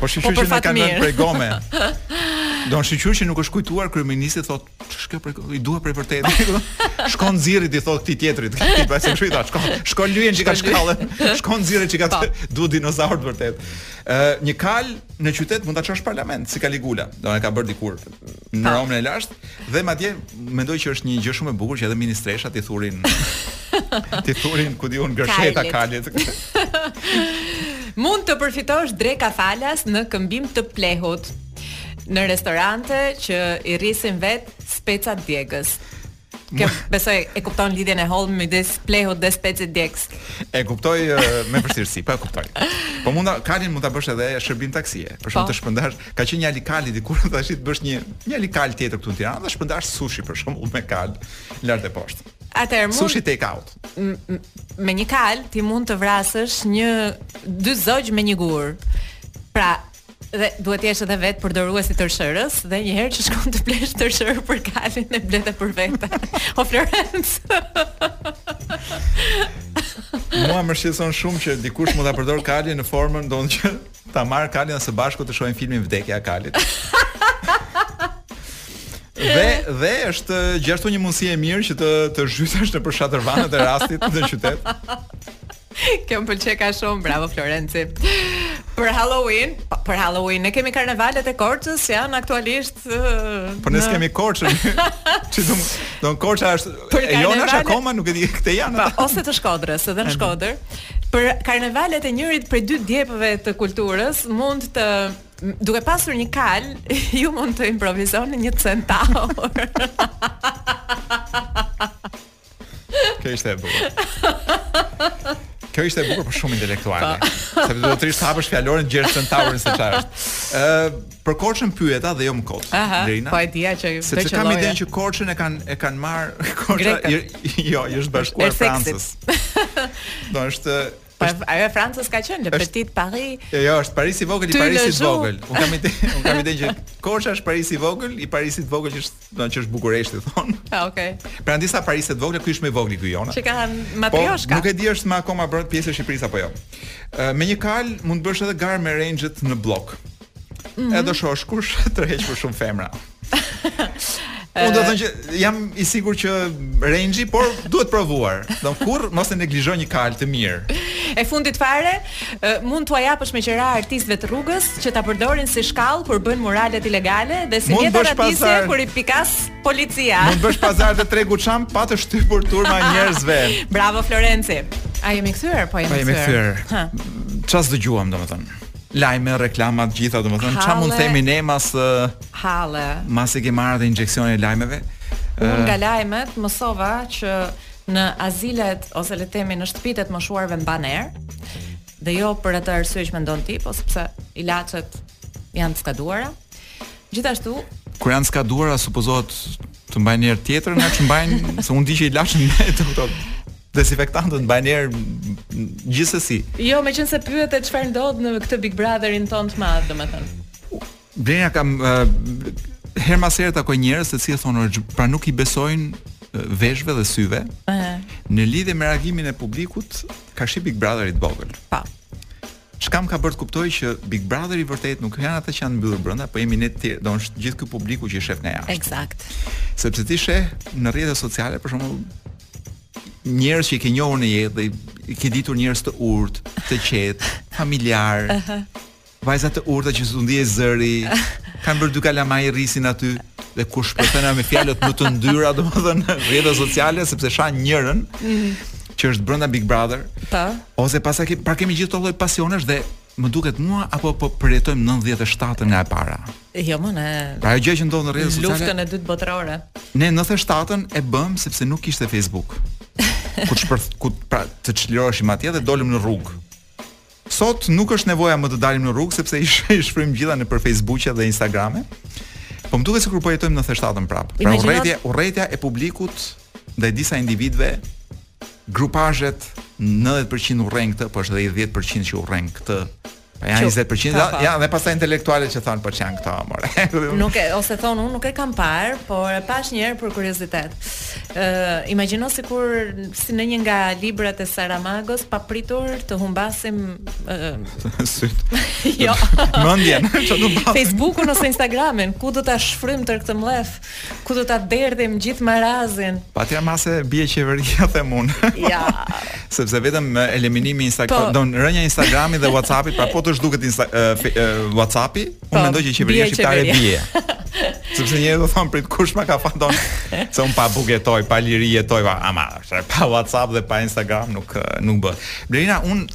Po shyqyr po që na kanë dhënë prej gome. Do të shyqyr që nuk është kujtuar kryeministri thotë, "Ç'është kjo prej gome? I dua prej vërteti." shkon nxirri ti thotë këtij tjetrit, ti pas së shita, shkon. Shkon lyhen çka shkallën. Shkon nxirri çka po. du dinosaur të vërtetë. Ë, një kal në qytet mund ta çosh parlament si Kaligula. Do e ka bërë dikur. në Romën e lashtë dhe madje mendoj që është një gjë shumë e bukur që edhe ministreshat t'i thurin t'i thurin ku di unë gërsheta kalit. Mund të përfitosh dreka falas në këmbim të plehut në restorante që i rrisin vetë specat djegës. Kjo besoj e kupton lidhjen e hollë midis plehut dhe specit djegës. E kuptoj me vështirësi, po e kuptoj. Po mund ta kalin mund ta bësh edhe shërbim taksie. Për shembull po. të shpërndash, ka qenë një Ali Kali dikur tashti bësh një një Ali Kal tjetër këtu në Tiranë dhe shpërndash sushi për shembull me kal lart e poshtë. Atëherë mund sushi take out. Me një kal ti mund të vrasësh një dy zogj me një gur. Pra, Dhe duhet të jesh edhe vetë përdorues i tërshërës dhe një herë që shkon të blesh tërshërë për kalin e ble dhe për vete. o Florenc. Mua më shqetëson shumë që dikush mund ta përdorë kalin në formën do që ta marrë kalin së bashku të shohim filmin Vdekja e Kalit. Dhe dhe është gjithashtu një mundësi e mirë që të të zhytesh nëpër shatërvanët e rastit në qytet. Kjo më pëlqeka shumë, bravo Florenci. Për Halloween, po, për Halloween ne kemi karnevalet e Korçës janë aktualisht Po ne kemi Korçën. Ç'i do do Korça është e jona është akoma nuk e di këtej janë. Pa, po, ose të Shkodrës, edhe në Shkodër. Për karnevalet e njërit prej dy djepeve të kulturës mund të duke pasur një kal, ju mund të improvizoni një centaur. Kjo ishte e bukur. Kjo ishte e bukur, por shumë intelektuale. Sepse duhet të rrish të hapësh fjalorin gjesh centaurin se çfarë është. Ë, për Korçën pyeta dhe jo më kot. Drina. Po e dia që do të qellojë. Sepse kam idenë që Korçën e kanë e kanë marrë Korçën. Jo, i është bashkuar Francës. Do është Po ajo e Francës ka qenë le petit Paris. Jo, jo, është Parisi i vogël i Parisit të vogël. Un kam ide, un kam ide që Korça është Parisi i vogël i Parisit të vogël që është, do të thonë, Bukureshti thon. Ah, okay. Pra ndër disa Parise të vogël, ky është më i vogël ky jona. Që ka matrioshka. Po, nuk e di është më akoma bërë pjesë e Shqipërisë apo jo. Me një kal mund të bësh edhe garë me range-et në blok. Mm -hmm. Edhe shosh kush tërheq më shumë femra. Unë do të thoja që jam i sigurt që range por duhet provuar. Do kurr mos e neglizho një kal të mirë. E fundit fare, mund t'ua japësh me qira artistëve të rrugës që ta përdorin si shkallë kur bëjnë muralet ilegale dhe si mjet arratie kur i pikas policia. Mund të bësh pazar te tregu çam pa të shtypur turma e njerëzve. Bravo Florenci. A jemi kthyer? Po jemi kthyer. Çfarë dëgjuam domethënë? lajme, reklama të gjitha, domethënë çfarë mund të themi ne mas halle. Masi e ke marrë atë injeksionin e lajmeve. Unë nga lajmet mësova që në azilet ose le të themi në shtëpitë e të moshuarve mban erë. Dhe jo për atë arsye që mendon ti, po sepse ilaçet janë të skaduara. Gjithashtu, kur janë të skaduara supozohet Të mbajnë erë tjetër nga që mbajnë, se unë di që ilaçet edhe këto dezinfektantët mbajnë erë gjithsesi. Jo, meqenëse pyete çfarë ndodh në këtë Big Brotherin tonë të madh, domethënë. Pra unë kam, uh, herë mas herë takoj njerëz të cilët thonë pra nuk i besojnë veshëve dhe syve. Ëh. Në lidhje me reagimin e publikut, karshi Big Brotherit të vogël. Po. Çka më ka bërë të kuptoj që Big Brother i vërtetë nuk janë ata që janë mbyllur brenda, po jemi ne të tjerët, domethënë është gjithë ky publiku që i shef nga jashtë. Eksakt. Sepse ti sheh në rrjetet sociale për shembull njerëz që i ke njohur në jetë dhe i ke ditur njerëz të urtë, të qetë, familjarë. Uh -huh. Vajza të urta që s'u ndihet zëri, kanë bërë dy kalamaj rrisin aty dhe kur shpërthejnë me fjalët më të ndyra, domethënë rrjetet sociale sepse shan njërën. Mm -hmm. që është brenda Big Brother. Po. Ose pastaj ke, pra kemi gjithë këto lloj pasionesh dhe më duket mua apo po përjetojmë 97-ën nga e para. Jo, më ne. Pra ajo gjë që ndodh në rrjetet sociale. Luftën e dytë botërore. Ne 97-ën e bëmë sepse nuk kishte Facebook. Ku të shpërth, ku pra të çliroheshim atje dhe dolëm në rrugë. Sot nuk është nevoja më të dalim në rrugë sepse i shfryjmë të gjitha nëpër Facebooke dhe Instagrame. Po më duket sikur po jetojmë 97-ën prapë. Pra urrejtja, urrejtja e publikut ndaj disa individëve grupazhet 90% urren këtë, po është edhe 10% që urren këtë. Pa po janë 20%, ja, ja dhe pastaj intelektualët që thonë po ç'janë këto, more. nuk e ose thon unë nuk e kam parë, por e pashë një herë për kuriozitet. Ë, uh, imagjino sikur Si në një nga librat e Saramagos, papritur të humbasim syt. jo. Mendjen, çfarë do bëj? Facebookun ose Instagramin, ku do ta shfrym tër këtë mllef? Ku do ta derdhim gjithë marazin? Pastaj mbase bie qeveria them un. ja. Sepse vetëm me eliminimin e Instagramit, po, domethënë rënia e Instagramit dhe WhatsAppit, pra po të zhduket Insta, uh, uh, WhatsAppi, Unë po, mendoj që qeveria shqiptare bie. Sepse njerëzit do thonë prit kush ma ka fajin se un pa bukë jetoj, pa liri jetoj, pa ama, pa WhatsApp dhe pa Instagram nuk nuk bëhet. Blerina, un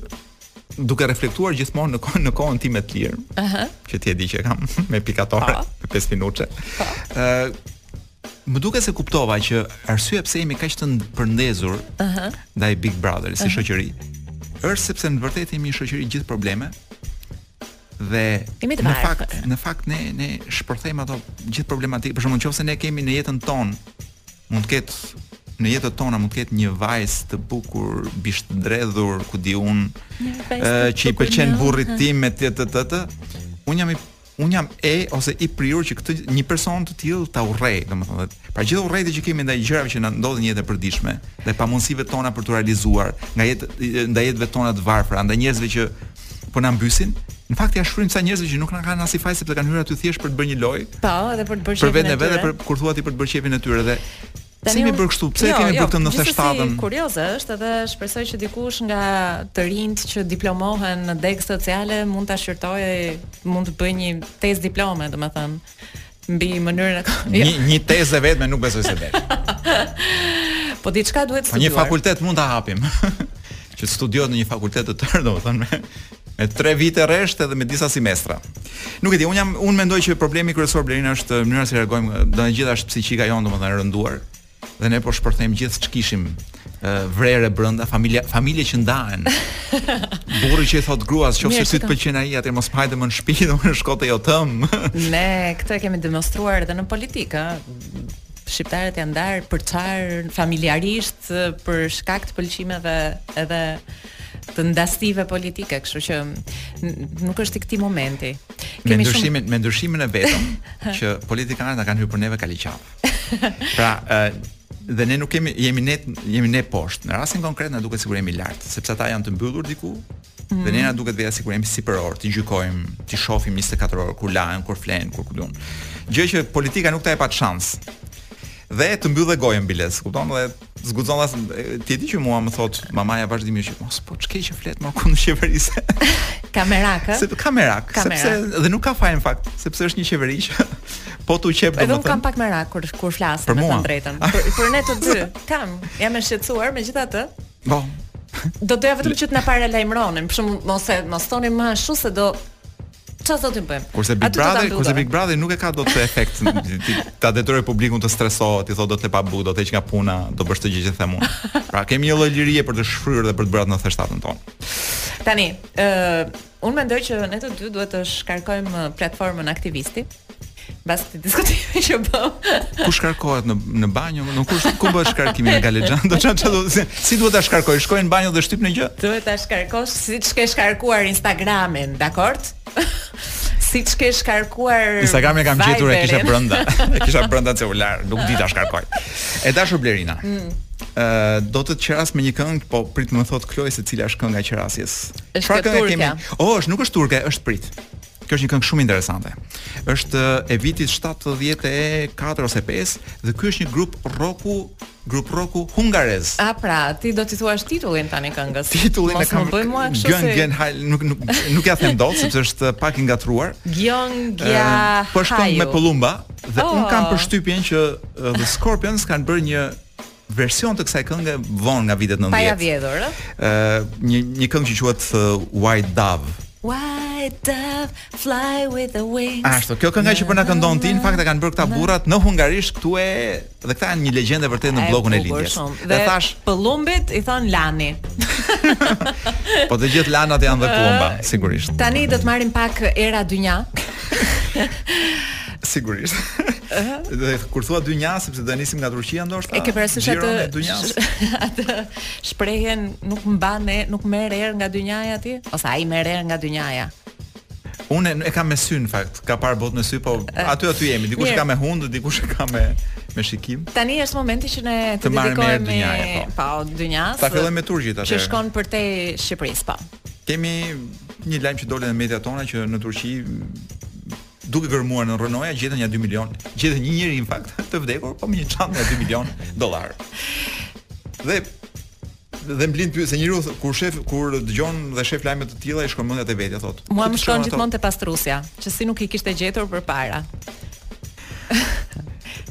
duke reflektuar gjithmonë në kohën në kohën time të lirë. Ëh. Uh -huh. Që ti e di që kam me pikatore, pra. Po. me pesë minutë. Ëh. Po. Uh, më duket se kuptova që arsyeja pse jemi kaq të përndezur ëh uh -huh. ndaj Big Brother si uh -huh. shoqëri është sepse në vërtetë jemi një shoqëri gjithë probleme dhe në fakt, në fakt ne ne shpërthejmë aty gjithë problematikë, për shembull qoftë se ne kemi në jetën tonë mund të ketë në jetën tonë mund të ketë një vajzë të bukur, bishtdredhur, ku di un, që i pëlqen burrit tim me të të të të. Un jam i un jam e ose i prirur që këtë një person të tillë ta urrej, domethënë Pra gjithë urrejtjet që kemi ndaj gjërave që na ndodhin në jetën e përditshme, ndaj pamundësive tona për t'u realizuar, nga jetë ndaj jetëve tona të varfra, ndaj njerëzve që po na mbysin, në fakt ja shfryjmë ca njerëzve që nuk na kanë asnjë faj sepse kanë hyrë aty thjesht për të bërë një lojë. Po, edhe për të bërë qejfin e tyre. Për veten e vet për kur thua ti për të bërë qejfin e tyre dhe Tani, si jemi bërë kështu? Pse jo, kemi jo, bërë këtë ndoshta shtatën? Kurioze është edhe shpresoj që dikush nga të rinjtë që diplomohen në degë sociale mund ta shqyrtojë, mund të bëjë një tezë diplome, domethënë. mbi mënyrën e një jo. një tezë e vetme nuk besoj se del. Po diçka duhet të studiojmë. Po një fakultet mund ta hapim. që të studiohet në një fakultet të tërë, domethënë me me 3 vite rresht edhe me disa semestra. Nuk e di, un jam un mendoj që problemi kryesor Blerina është mënyra si reagojmë, domethënë e gjitha është psikika jonë domethënë e rënduar. Dhe ne po shpërthejmë gjithë ç'kishim vrer brenda familjes, familje që ndahen. Burri që i thot gruas, qoftë se të pëlqen ai, atëherë mos hajde më në shtëpi, do të shkosh te jot ëmë. ne këtë e kemi demonstruar edhe në politikë, shqiptarët janë ndarë për çfarë familjarisht për shkak të pëlqimeve edhe të ndasive politike, kështu që nuk është i këtij momenti. Kemi me ndryshimin, shumë... me ndryshimin e vetëm që politikanët na kanë hyrë për neve kaliqaf. pra, ë dhe ne nuk kemi jemi ne jemi ne poshtë. Në rastin konkret na duket sikur jemi lart, sepse ata janë të mbyllur diku. Mm. Dhe ne na duket vetja sikur jemi superiorë, t'i gjykojmë, t'i shohim 24 orë kur lahen, kur flenë, kur kulun. Gjë që politika nuk ta jep atë shans. Dhe të mbyll dhe gojën biles, kupton? Dhe S'guxon as ti e di që mua më thot mamaja vazhdimisht që mos po ç'ke që flet më kundër qeverisë. Ka merak, se ka merak, ka merak, sepse dhe nuk ka faj në fakt, sepse është një qeveri që po tu qep domethënë. Edhe un kam pak merak kur kur flas me thënë të drejtën. Për, për ne të dy. Kam, jam e shqetësuar megjithatë. Po. Do doja vetëm që të na paralajmëronin, për shembull, mos e mos thoni më ashtu se do Çfarë do të bëjmë? Kurse Big Brother, kurse Big Brother nuk e ka dot atë efekt ta detyrojë publikun të stresohet, t'i thotë do të lë pa bukë, do të heq nga puna, do bësh atë gjë që them unë. Pra kemi një lloj lirie për të shfryrë dhe për të bërë atë në të shtatën tonë. Tani, ë uh, unë mendoj që ne të dy duhet të shkarkojmë platformën aktivisti. Bas këtij diskutimi që bëm. Ku shkarkohet në në banjo, në kush ku bëhet shkarkimi në Galexhan, do ça ça si duhet ta shkarkoj, shkoj në banjo dhe shtyp një gjë? Duhet ta shkarkosh siç ke shkarkuar Instagramin, dakord? siç ke shkarkuar Instagramin e kam gjetur e kisha brenda, e kisha brenda në celular, nuk di ta shkarkoj. E dashur Blerina. Mm. Ë do të të qeras me një këngë, po prit më thot Kloj se cila është kënga e qerasjes. Çfarë këngë kemi? Oh, është nuk është turke, është prit. Kjo është një këngë shumë interesante. Është e vitit 74 ose 5 dhe ky është një grup rroku, grup rroku hungarez. A pra, ti do t'i thuash titullin tani këngës? Titullin e kam. Mos më bëj mua kështu se Gjen Hal nuk nuk nuk ia them dot sepse është pak i ngatruar. Gjen Gja. Po shkon me pëllumba dhe oh. un kam përshtypjen që The Scorpions kanë bërë një version të kësaj kënge vonë nga vitet 90. Pa ia vjedhur, ë? Ë, një një këngë që quhet White Dove. White dove fly with the wings. Ashtu, kjo kënga që po na këndon ti, në fakt e kanë bërë këta burrat në hungarisht këtu e dhe këta janë një legjendë e vërtetë në bllokun e lindjes. Dhe thash, pëllumbit i thon Lani. po të gjithë lanat janë dhe pëllumba, sigurisht. Tani do të marrim pak era dynja. Sigurisht. Dhe kur thua dynja sepse do nisim nga Turqia ndoshta. E ke parasysh atë dynja? Atë shprehjen nuk mban erë nuk merr erë nga dynjaja ti? Ose ai merr erë nga dynjaja. Unë e kam me sy në fakt, ka parë botë me sy, po aty aty jemi, dikush e ka me hundë, dikush e ka me me shikim. Tani është momenti që ne të, të dedikohemi me dynjë, po. Pa, po, dynjas. Ta fillojmë me turqit atë. Që i shkon për shtat Shqipërisë, po. Kemi një lajm që doli në mediat tona që në Turqi Duke gërmuar nën rrënoja gjetën nja 2 milionë. Gjetën një njeri në fakt të vdekur, po me një çantë nja 2 milionë dollarë. Dhe dhe më lind pyetja se njeriu kur shef kur dëgjon dhe shef lajme të tilla i shkon mendja te vetja thotë. Mua më shkon gjithmonë te pastrusja, që si nuk i kishte gjetur përpara.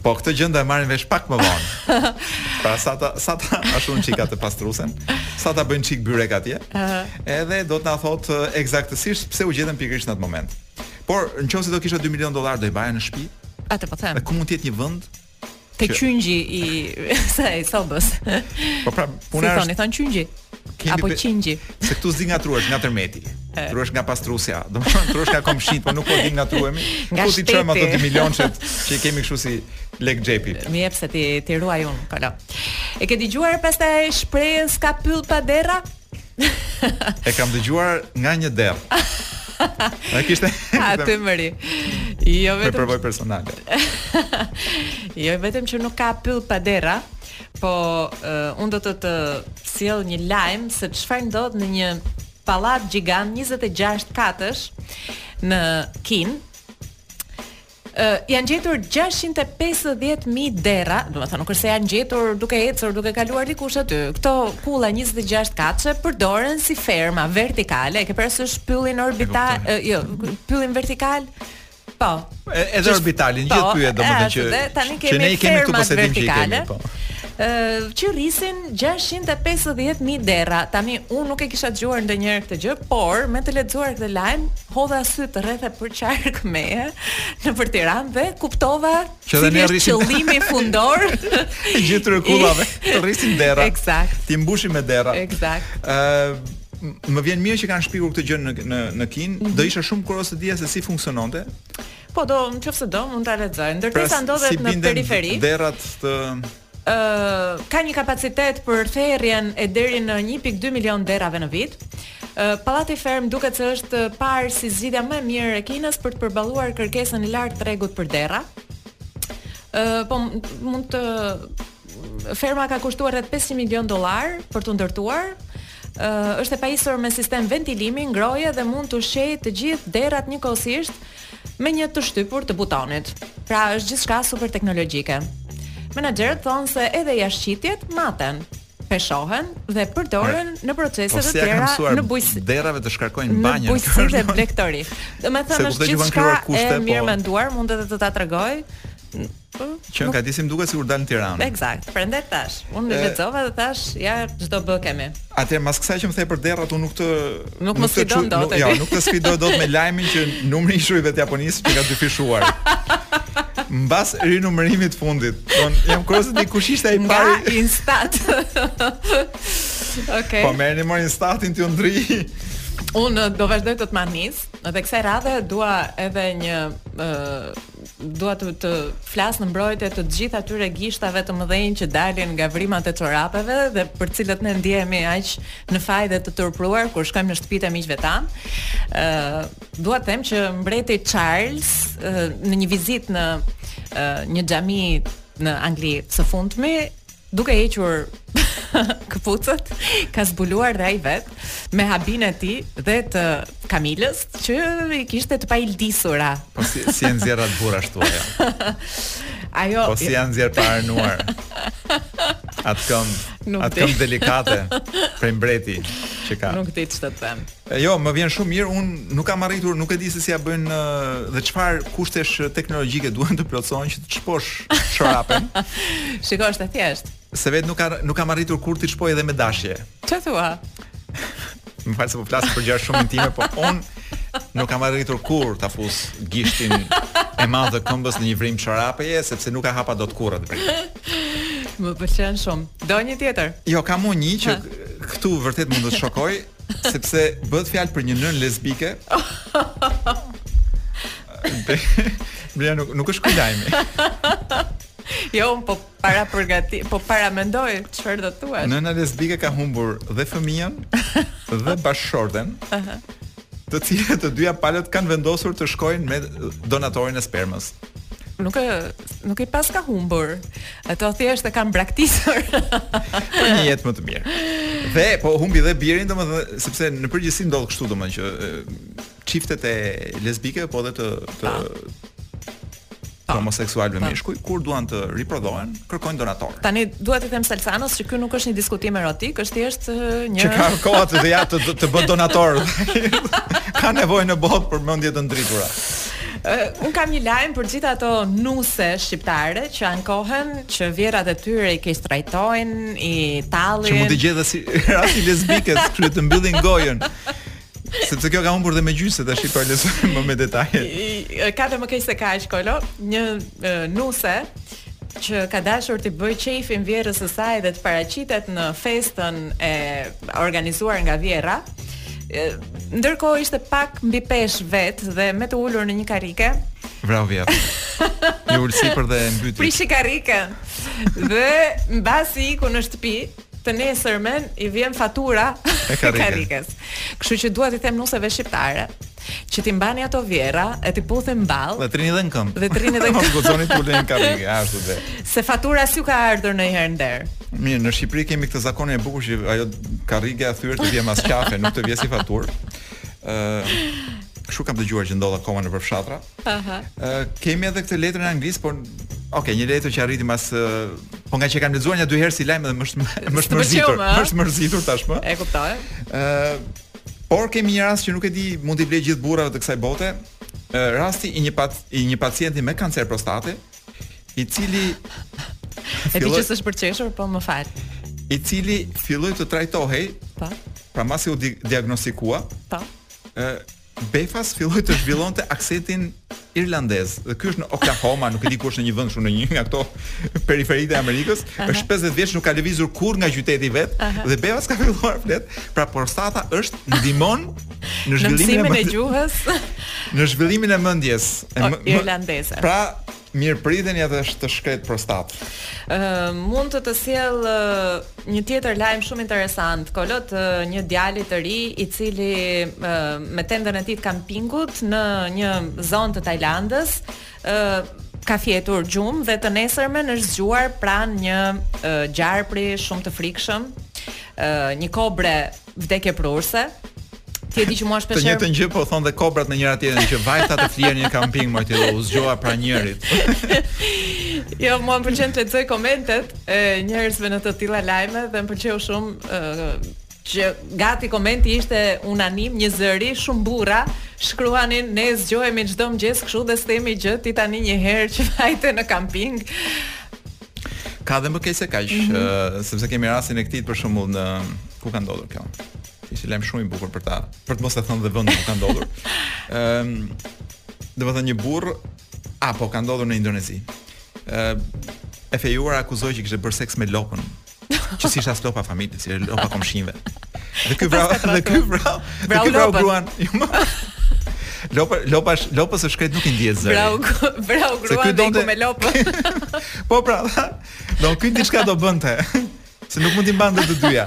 Po këtë gjë do e marrim vesh pak më vonë. Pra sa ta sa ta ashtu një çik atë pastrusen, sa ta bëjnë çik byrek atje. Ëh. Edhe do të na thotë eksaktësisht pse u gjetën pikërisht në atë moment. Por nëse do kisha 2 milionë dollarë do i mbaja në shtëpi? Atë po them. Ku mund të jetë një vend te që... qyngji i asaj sobës. Po pra, puna si është. Thoni, thon qyngji. Qymi apo qyngji. Se këtu s'di nga t'ruhesh, nga tërmeti. T'ruhesh nga pastruesja. Domethënë t'ruhesh nga komshitë, po nuk po dimë nga t'ruhemi. Ku t'i çojmë ato 2 milionçet që i kemi kështu si lek xhepi. M'i jep se të t'i ruaj unë, kalo. E ke dëgjuar pastaj shprehjen s'ka pyll pa derra? e kam dëgjuar nga një derr. A kishte? Aty mori. Jo vetëm për përvojë personale. jo vetëm që nuk ka pyll pa derra, po uh, unë do të të sjell një lajm se çfarë ndodh në një pallat gjigant 26 katësh në Kinë. Janë gjetur gjashtëqind e pesëdhjetë mijë derra, domethënë nuk është se janë gjetur duke ecur, duke kaluar dikush aty. Këto kulla njëzet e gjashtë katëshe përdoren si ferma vertikale, e ke parasysh pyllin orbital, jo, pyllin vertikal? Po. Edhe orbitalin, gjithë pyjet po, domethënë që ne i kemi këtu në posedim që i kemi, po. që rrisin 650 mijë derra. Tani unë nuk e kisha dëgjuar ndonjëherë këtë gjë, por me të lexuar këtë lajm, hodha sytë rreth e përqark meje nëpër Tiranë dhe kuptova që dhe ne rrisim qëllimi fundor i gjithë atyre kullave, të rrisim derra. Eksakt. T'i mbushim me derra. Eksakt. Ëh, më vjen mirë që kanë shpikur këtë gjë në në në Kinë. Mm -hmm. Do isha shumë kurioz të dija se si funksiononte. Po do, nëse do, mund ta lexoj. Ndërtesa pra, ndodhet si në periferi. Si derrat të ë uh, ka një kapacitet për therjen e deri në 1.2 milion derrave në vit. Uh, pallati fermë duket se është parë si zgjidhja më e mirë e Kinës për të përballuar kërkesën e lartë të tregut për derra. Ë uh, po mund të Ferma ka kushtuar rreth 500 milionë dollarë për t'u ndërtuar. Uh, është e pajisur me sistem ventilimi, ngrohje dhe mund t'ushqejë të gjithë derrat njëkohësisht me një të shtypur të butonit. Pra është gjithçka super teknologjike. Menaxherët thonë se edhe jashtëqitjet maten, peshohen dhe përdoren pra, në procese po të tjera në bujqësi. Derrave të shkarkojnë banjën. Në bujqësi dhe blektori. Domethënë është gjithçka e po. mirëmenduar, mund edhe të ta tregoj. Qenka, disi më duket sikur del në Tiranë. Eksakt. Prandaj thashë, unë e lexova dhe thashë, ja ç'do bëhemi. Atëherë mas kësaj që më the për derrat, unë nuk të nuk më sfidon dot. Jo, nuk të sfidoj dot me lajmin që numri i ishujve të Japonisë qenka dyfishuar. Mbas rinumërimit të fundit, unë jam kurioz të di kush ishte ai pari. Nga Instat. Okej. Po merremi me Instatin ti u ndri. Unë do vazhdoj të të mahnis, dhe kësaj radhe dua edhe një uh, dua të të flas në mbrojtje të gjithë atyre gishtave të mëdhenj që dalin nga vrimat e çorapeve dhe për të cilët ne ndihemi aq në faj dhe të turpruar kur shkojmë në shtëpitë e miqve tanë. uh, Dua të them që mbreti Charles uh, në një vizitë në uh, një xhami në Angli së fundmi duke hequr këpucët, ka zbuluar dhe ai vetë me habinë e tij dhe të Kamilës që i kishte të paujdisura. Po si si e kanë nxjerrë atë burrë ashtu ajo. Ajo Po si kanë nxjerrë pa arnuar. Atë këmbë, atë këmbë delikate prej mbreti që ka. Nuk di ç'të them. E jo, më vjen shumë mirë, unë nuk kam arritur, nuk e di se si ia bëjnë dhe çfarë kushtesh teknologjike duhen të plotësohen që të shposh çorapen. Shiko, është e thjeshtë. Se vetë nuk nuk kam arritur kurrë t'i shpoj edhe me dashje. Çfarë thua? Më fal se po flas për gjëra shumë intime, po unë nuk kam arritur kurrë ta fus gishtin e madh të këmbës në një vrimë çorapeje sepse nuk e hap dot kurrë atë vrimë. Më pëlqen shumë. Do një tjetër? Jo, kam unë një që këtu vërtet mund të shokoj. Sepse bëhet fjalë për një nënë lesbike. Bria nuk nuk është ky lajmi. Jo, unë po parapërgati, po paramendoj çfarë do thua. Nëna lesbike ka humbur dhe fëmijën dhe bashkëshorten. Aha. Të cilët të dyja palët kanë vendosur të shkojnë me donatorin e spermës. Nuk e Nuk e paska humbur. Ato thjesht e kanë braktisur. Për një jetë më të mirë. Dhe po humbi dhe birin, domethënë sepse në përgjithësi ndodh kështu domethënë që çiftet lesbike po edhe të të Po. homoseksualëve po. meshkuj kur duan të riprodhohen, kërkojnë donator. Tani dua të them Salsanos që ky nuk është një diskutim erotik, është thjesht një Që ka kohë të ja të të bë donator. ka nevojë në botë për mendje të ndritura. Uh, unë kam një lajm për gjithë ato nuse shqiptare që ankohen që vjerrat e tyre i keqtrajtojnë, i tallin. Që mund t'i gjejë si rasti i lesbikes, kështu të mbyllin gojën. Sepse kjo ka humbur dhe me gjysë tash po lexoj më me detaje. Ka të më keq se kaq kolo, një nuse që ka dashur t'i bëjë qejfin vjerrës së saj dhe të paraqitet në festën e organizuar nga vjerra. Ndërkohë ishte pak mbi peshë vetë dhe me të ulur në një karrike. Vrau vjerrën. Iu ul sipër dhe e mbyti. Prishi karriken. Dhe mbasi iku në shtëpi, të nesërmen i vjen fatura e karrikes. Kështu që dua t'i them nuseve shqiptare që t'i mbani ato vjerra e t'i puthni në ballë. Dhe të rrini dhe në këmbë. Dhe të rrini dhe në këmbë. Mos guxoni të uleni në karrige, ashtu dhe. Se fatura s'ju ka ardhur ndonjëherë nder. Mirë, në Shqipëri kemi këtë zakonin e bukur që ajo karrige e thyer të vjen mas qafe, nuk të vjen si faturë. Ëh, uh, kështu kam dëgjuar që ndodh akoma në fshatra. Aha. Uh, kemi edhe këtë letër në anglisht, por Ok, një letër që arriti vonë po nga që kam lexuar nja dy herë si lajm dhe më është më është mërzitur, më është mërzitur tashmë. E kuptoj. Ë por kemi një rast që nuk e di, mund t'i vlejë gjithë burrave të kësaj bote. Ë rasti i një pat, i një pacienti me kancer prostate, i cili e di që s'është për të qeshur, po më fal. I cili filloi të trajtohej. Po. Pra masi u di diagnostikua. Po. Ë Befas filloi të zhvillonte aksentin irlandez. Dhe ky është në Oklahoma, nuk e di ku është në një vend kështu në një nga këto periferitë e Amerikës. Uh -huh. Është 50 vjeç, nuk ka lëvizur kurrë nga qyteti i vet uh -huh. dhe befas ka filluar flet. Pra prostata është ndihmon në zhvillimin e, e gjuhës, në zhvillimin e mendjes e irlandeze. Pra, Mirë priteni atë të shkretë prostatë. Ëh, mund të të sjell një tjetër lajm shumë interesant, Kolo, të një djali të ri i cili me tendën e tij të kampingut në një zonë të Tajlandës, ë ka fjetur gjumë dhe të nesërmen është zgjuar pranë një gjarpri shumë të frikshëm, ë një kobre vdekjeprurëse. Ti e di që mua shpesh. Të njëjtën gjë po thonë dhe kobrat me njëra-tjetrën që vajta të flija në një kamping dhe u zgjova pranë njeriut. jo, mua më pëlqen të lexoj komentet e njerëzve në të tilla lajme dhe më pëlqeu shumë që gati komenti ishte unanim, njëzëri shumë burra, shkruanin ne zgjohemi çdo mëngjes kështu dhe s'themi gjë ti tani një herë që vajte në kamping. Ka dhe më keq se kaq, mm -hmm. uh, sepse kemi rastin e këtij për shembull në ku ka ndodhur kjo. Ishte lajm shumë i bukur për ta, për të mos e thënë dhe vendin ku ka ndodhur. Ëm, um, domethënë një burrë a po, ka ndodhur në Indonezi. Ë uh, e fejuara e akuzoi që kishte bërë seks me lopën që s'ishte as lopa e familjes, ishte lopa e komshinjve. Dhe ky vrau, dhe ky vrau, dhe ky vrau gruan. Lopa, lopa, lopës së shkretë nuk i ndihet zëri. Vrau, vrau gruan dhe iku me lopën. po pra, do ky diçka do bënte. Se nuk mund t'i mbante të dyja.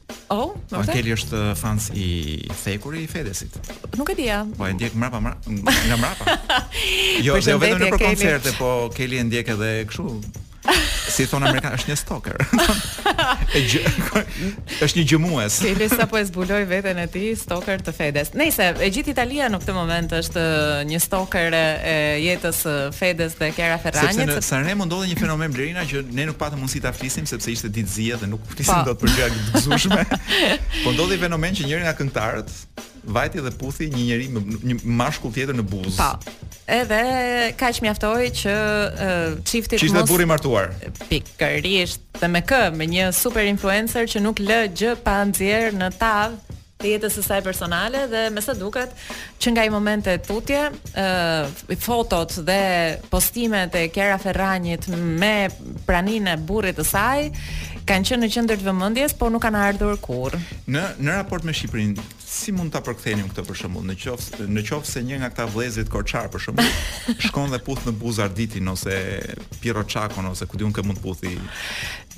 Oh, me vërtet. A Keli është uh, fans i thekur i Fedesit. Nuk e dija. Po e ndjek mbrapa mbrapa, nga mbrapa. jo, jo vetëm në koncerte, po Keli e ndjek edhe kështu. Si thonë amerikanët, është një stalker. është një gjurmues. Keli sapo e zbuloi veten e tij stalker të Fedes. Nëse e gjithë Italia në këtë moment është uh, një stalker e jetës së Fedes dhe Kiara Ferranjit. Sepse në Sanremo ndodhi një fenomen Blerina që ne nuk patëm mundësi ta flisim sepse ishte ditë zie dhe nuk Flisnim dot për gjëra të gëzueshme. po ndodhi fenomen që njëri nga këngëtarët vajti dhe puthi një njeri me një mashkull tjetër në buzë. Po. Edhe kaq mjaftoi që çifti uh, të mos Çifti burri martuar. Pikërisht dhe me kë, me një super influencer që nuk lë gjë pa nxjerrë në tavë të jetës së saj personale dhe me sa duket që nga ai moment e tutje ë fotot dhe postimet e Kiara Ferranjit me praninë e burrit të saj kanë qenë në qendër të vëmendjes, por nuk kanë ardhur kurrë. Në në raport me Shqipërinë, si mund ta përkthenim këtë për shembull, në qoftë në qoftë se një nga këta vëllezërit korçarë për shembull shkon dhe puth në buzë Arditin ose Pirro Çakon ose ku di unë kë mund puthi.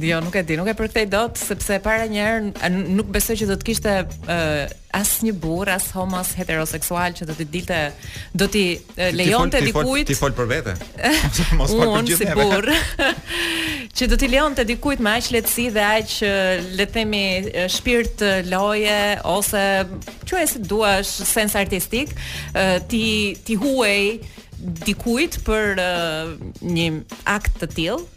Jo, nuk e di, nuk e përkthej dot sepse e para njëherë nuk besoj që do të kishte uh, asnjë burr, as homo, as heteroseksual që do të dilte do të lejonte dikujt. Ti fol për vete. Mos fol për gjithë burrat. që do të lejonte dikujt me aq lehtësi dhe aq le të themi shpirt loje ose quaje si të duash sens artistik, uh, t'i, t'i thuaj dikujt për uh, një akt të tillë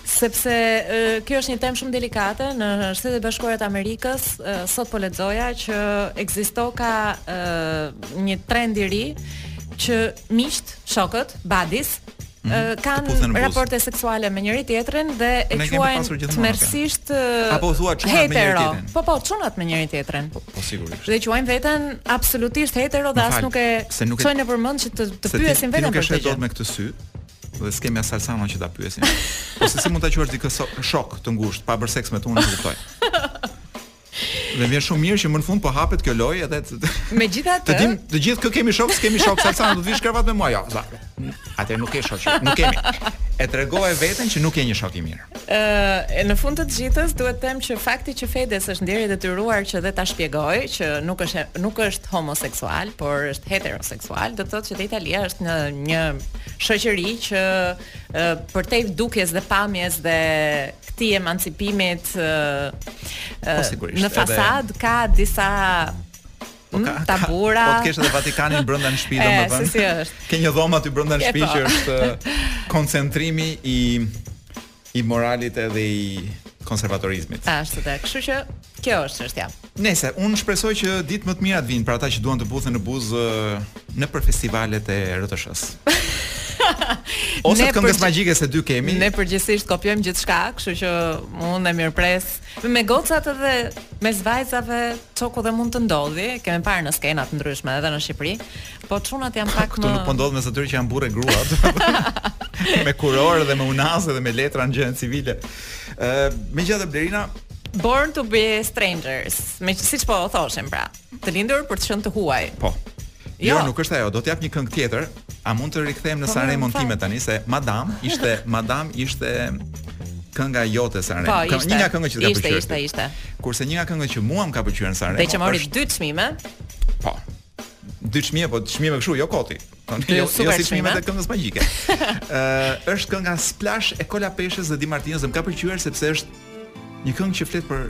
Sepse kjo është një temë shumë delikate në Shtetet e Bashkuara të Amerikës, sot po lexoja që ekziston një trend i ri që miqt, shokët, badis, mhm. kanë raporte seksuale me njëri tjetrin dhe e quajnë tmerrsisht A po thua çunat me njëri tjetrin. Po po, çunat me njëri tjetrin. Po, po sigurisht. Dhe quajnë veten absolutisht hetero dhe as nuk e çojnë nëpër mend që të të pyesin veten për këtë. Nuk e sheh dot me këtë sy. Dhe s'kemi as Salsano që ta pyesim. Ose si mund ta quash dikë shok të ngushtë, pa bërë seks me të, unë s'e kuptoj. Dhe më vjen shumë mirë që më në fund po hapet kjo lojë edhe të Megjithatë, ta dimë të gjithë kë kemi shok, s'kemi shok Salsano, do të vish në krevat me mua jo. Atëherë nuk je shok, nuk kemi. E tregoje veten që nuk je një shok i mirë. Ëh, në fund të të gjithës duhet të them që fakti që Fedez është ndjerë i detyruar që edhe ta shpjegojë që nuk është nuk është homoseksual, por është heteroseksual, do të thotë që dhe Italia është në një shoqëri që ë, përtej dukjes dhe pamjes dhe këtij emancipimit ë, ë, po, në fasadë ka disa Po ka mm, tabu. Po të kesh edhe Vatikanin brenda në shtëpi, domethënë. Siç është. Ke një dhomë aty brenda në shtëpi po. që është koncentrimi i i moralit edhe i konservatorizmit. Ashtu është, kështu që kjo është çështja. Nejse, unë shpresoj që ditë më të mira të vijnë për ata që duan të puthen në buzë nëpër festivalet e RTSH-së Ose të këngës magjike se dy kemi. Ne përgjithësisht kopjojmë gjithçka, kështu që unë e mirëpres Me gocat edhe mes vajzave çoku dhe mund të ndodhi, kemi parë në skena të ndryshme edhe në Shqipëri, po çunat janë pak më Këtu nuk po ndodh mes atyre që janë burrë e grua. me kurorë dhe me unazë dhe me letra në gjendje civile. Ë, megjithatë Blerina, Born to be strangers, meqë siç po thoshim pra. Të lindur për të qenë të huaj. Po. Jo, jo nuk është ajo, do të jap një këngë tjetër. A mund të rikthehem në po, Sanremo tani se Madam ishte Madam ishte kënga jote Sanremo. Po, një nga këngët që të ka pëlqyer. Ishte, ishte, ishte. Kurse një nga këngët që mua më ka pëlqyer në Sanremo. Dhe që mori është... dy çmime. Po. Dy çmime, po çmime kështu, jo koti. Po ne jo, jo si çmime të këngës magjike. Ë, është kënga Splash e Colapesces dhe Dimartinos dhe më ka pëlqyer sepse është një këngë që flet për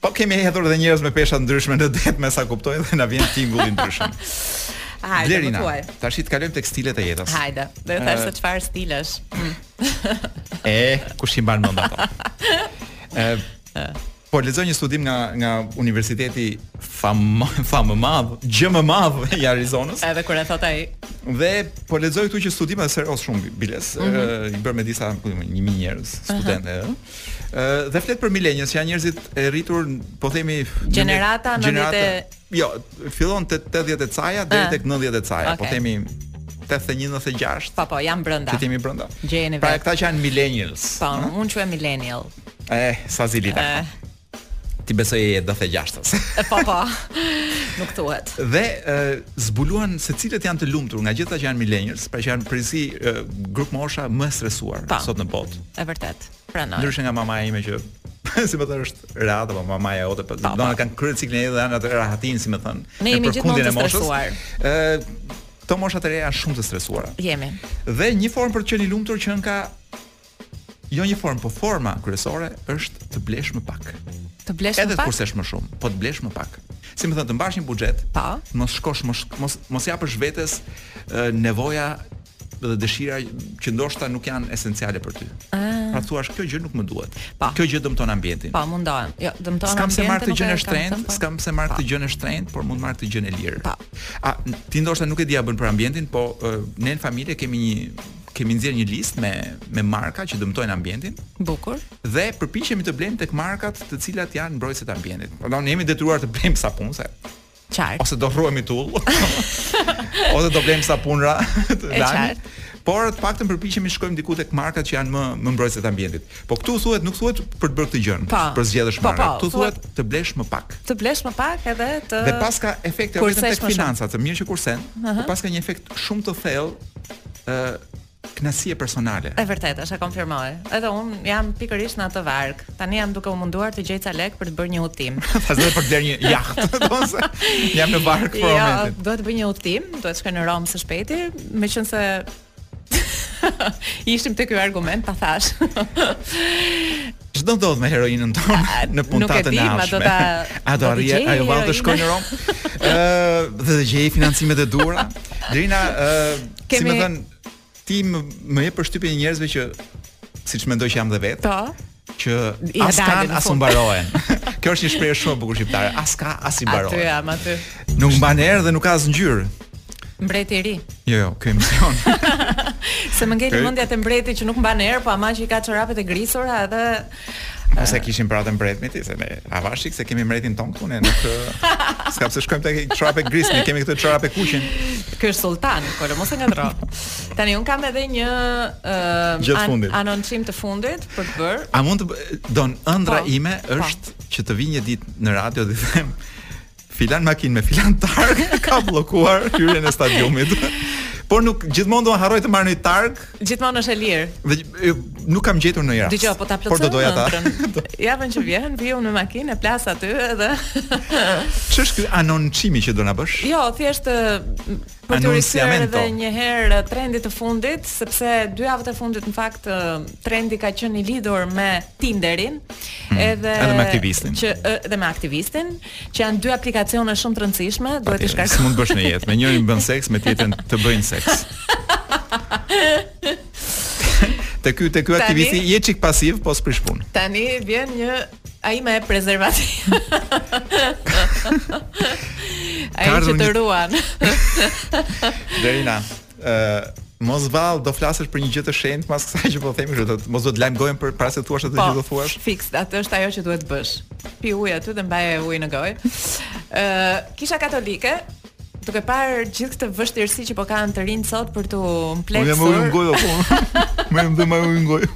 Po kemi hedhur dhe njerëz me pesha të ndryshme në det me sa kuptoj dhe na vjen tingulli i ndryshëm. Hajde, Blerina, më thuaj. Tashi të kalojmë tek stilet e jetës. Hajde, do të thuash se çfarë stilesh. e, kush i mban mend ato? Ë Po lexoj një studim nga nga Universiteti fam famëmadh, gjëmëmadh i Arizonës. Edhe kur e thotë ai. Dhe po lexoj këtu që studimi është serioz shumë biles, mm -hmm. i bërë me disa 1000 njerëz, studentë. Uh -huh. Ë dhe flet për millennials, janë njerëzit e rritur, po themi gjenerata 90 Jo, fillon te 80 e caja deri ah. tek 90 e caja, po themi 81 96. Po po, jam brenda. Ti je brenda. Gjeni pra, vetë. Pra këta që janë millennials. Po, unë quhem millennial. Eh, sa zili ta kam. Eh. ti besoj e jetë datë e gjashtës. E pa pa, nuk thuhet. Dhe e, zbuluan se cilët janë të lumtur nga gjithë ata që janë millennials, pra që janë në përgjithësi e, grupmosha më e stresuar pa. sot në botë. E vërtetë, pranoj. Ndryshe nga mamaja ime që si me thënë është rehat apo mamaja jote, po ato e kanë kryer ciklin edhe janë në atë rehatinë si me thënë. Ne jemi gjithmonë të stresuar. Ë, këto mosha të reja janë shumë të stresuara. Jemi. Dhe një formë për të qenë i lumtur që ka Jo një formë, po forma kryesore është të blesh më pak. Të blesh më pak. Edhe të kursesh më shumë, po të blesh më pak. Si me thënë, të mbash një buxhet, pa, po. mos shkosh mos mos mos japësh vetes nevoja dhe dëshira që ndoshta nuk janë esenciale për ty. Ah. Pra thua kjo gjë nuk më duhet. Pa. Po. Kjo gjë dëmton ambientin. Pa, po, mundohem. Jo, dëmton ambientin. S'kam pse marr këtë gjënë e shtrenjtë, s'kam pse marr këtë gjënë e shtrenjtë, por mund marr këtë gjënë e lirë. Pa. A ti ndoshta nuk e di a bën për ambientin, po ne në familje kemi një kemi nxjerrë një listë me me marka që dëmtojnë ambientin. Bukur. Dhe përpiqemi të blejmë tek markat të cilat janë mbrojtëse të ambientit. Po ne jemi detyruar të blejmë sapun se Qartë. Ose do rruhemi tull. ose do blejmë sapunra të lahemi. Por të paktën përpiqemi të shkojmë diku tek markat që janë më më mbrojtëse të ambientit. Po këtu thuhet nuk thuhet për të bërë këtë gjë, po. pra zgjedhësh po, marka. Po, këtu thuhet të blesh më pak. Të blesh më pak edhe të Dhe s'paska efekte vetëm tek financat, te mira që kursen, uh -huh. paska një efekt shumë të thellë ë uh, kënaqësie personale. E vërtetë është, e konfirmoj. Edhe unë jam pikërisht në atë varkë. Tani jam duke u munduar të gjej ca lek për të bërë një udhëtim. Pastaj për të blerë një jaht. Domethënë jam në varkë për jo, momentin. Jo, duhet të bëj një udhëtim, duhet të shkoj në Romë së shpejti, meqenëse ishim te ky argument, ta thashë. Ç'do ndodh me heroinën tonë në puntatën e ardhshme? Nuk e di, do ta A do arrijë ajo vallë të shkojë në Romë? Ë, dhe të gjejë financimet e duhura. Drina, ë, si me thënë, ti më më jep përshtypjen e njerëzve që siç mendoj që jam dhe vetë. Po. Që as kanë as u mbarohen. Kjo është një shprehje shumë e bukur shqiptare. As ka as i mbarohen. Aty jam aty. Nuk mban erë dhe nuk ka as ngjyrë. Mbreti i ri. Jo, jo, ky emision. Se më ngeli mendja te mbreti që nuk mban erë, po ama që i ka çorapet e grisura edhe Ose e kishin pra atë mbret mit, se ne avashik se kemi mbretin tonë këtu ne, nuk s'ka pse shkojmë te çorapegrisi, ne kemi këtu çorapekuqin. Ky është sultan, kolo mos e ngatro. Tani unë kam edhe një uh, an anoncim të fundit për të bërë. A mund të don ëndra po, ime po. është që të vij një ditë në radio dhe të them Filan makinë me filan targë ka bllokuar hyrjen e stadiumit. Por nuk gjithmonë do të harroj të marr një targë. Gjithmonë është e lirë. Dhe nuk kam gjetur një rast. Dgjoj, po ta plotësoj. Por do doja ta. Javën që vjen vij unë me makinë, plas aty edhe. Ç'është ky anoncimi që do na bësh? Jo, thjesht Për t'iu rikthyer edhe një herë trendit të fundit, sepse dy javët e fundit në fakt trendi ka qenë i lidhur me Tinderin, hmm. edhe edhe me aktivistin. Që edhe me aktivistin, që janë dy aplikacione shumë të rëndësishme, duhet t'i shkarkosh. S'mund të bësh në jetë, me njërin bën seks, me tjetrin të bëjnë seks. Te ky te ky aktivisti je çik pasiv, po s'prish punë. Tani vjen një Ai me prezervativ. Ai që të ruan. Drina, ë uh, mos vallë do flasësh për një gjë të shenjtë pas kësaj që po them kështu, do të mos do të lajmë gojën për para se të thuash atë po, që do thuash. Fiks, atë është ajo që duhet të bësh. Pi ujë aty dhe mbaje ujin në gojë. Ë uh, kisha katolike Duke parë gjithë këtë vështirësi që po kanë të rinjtë sot për t'u mpleksur. Unë jam me ujë në gojë apo. Më jam dhe me ujë në gojë.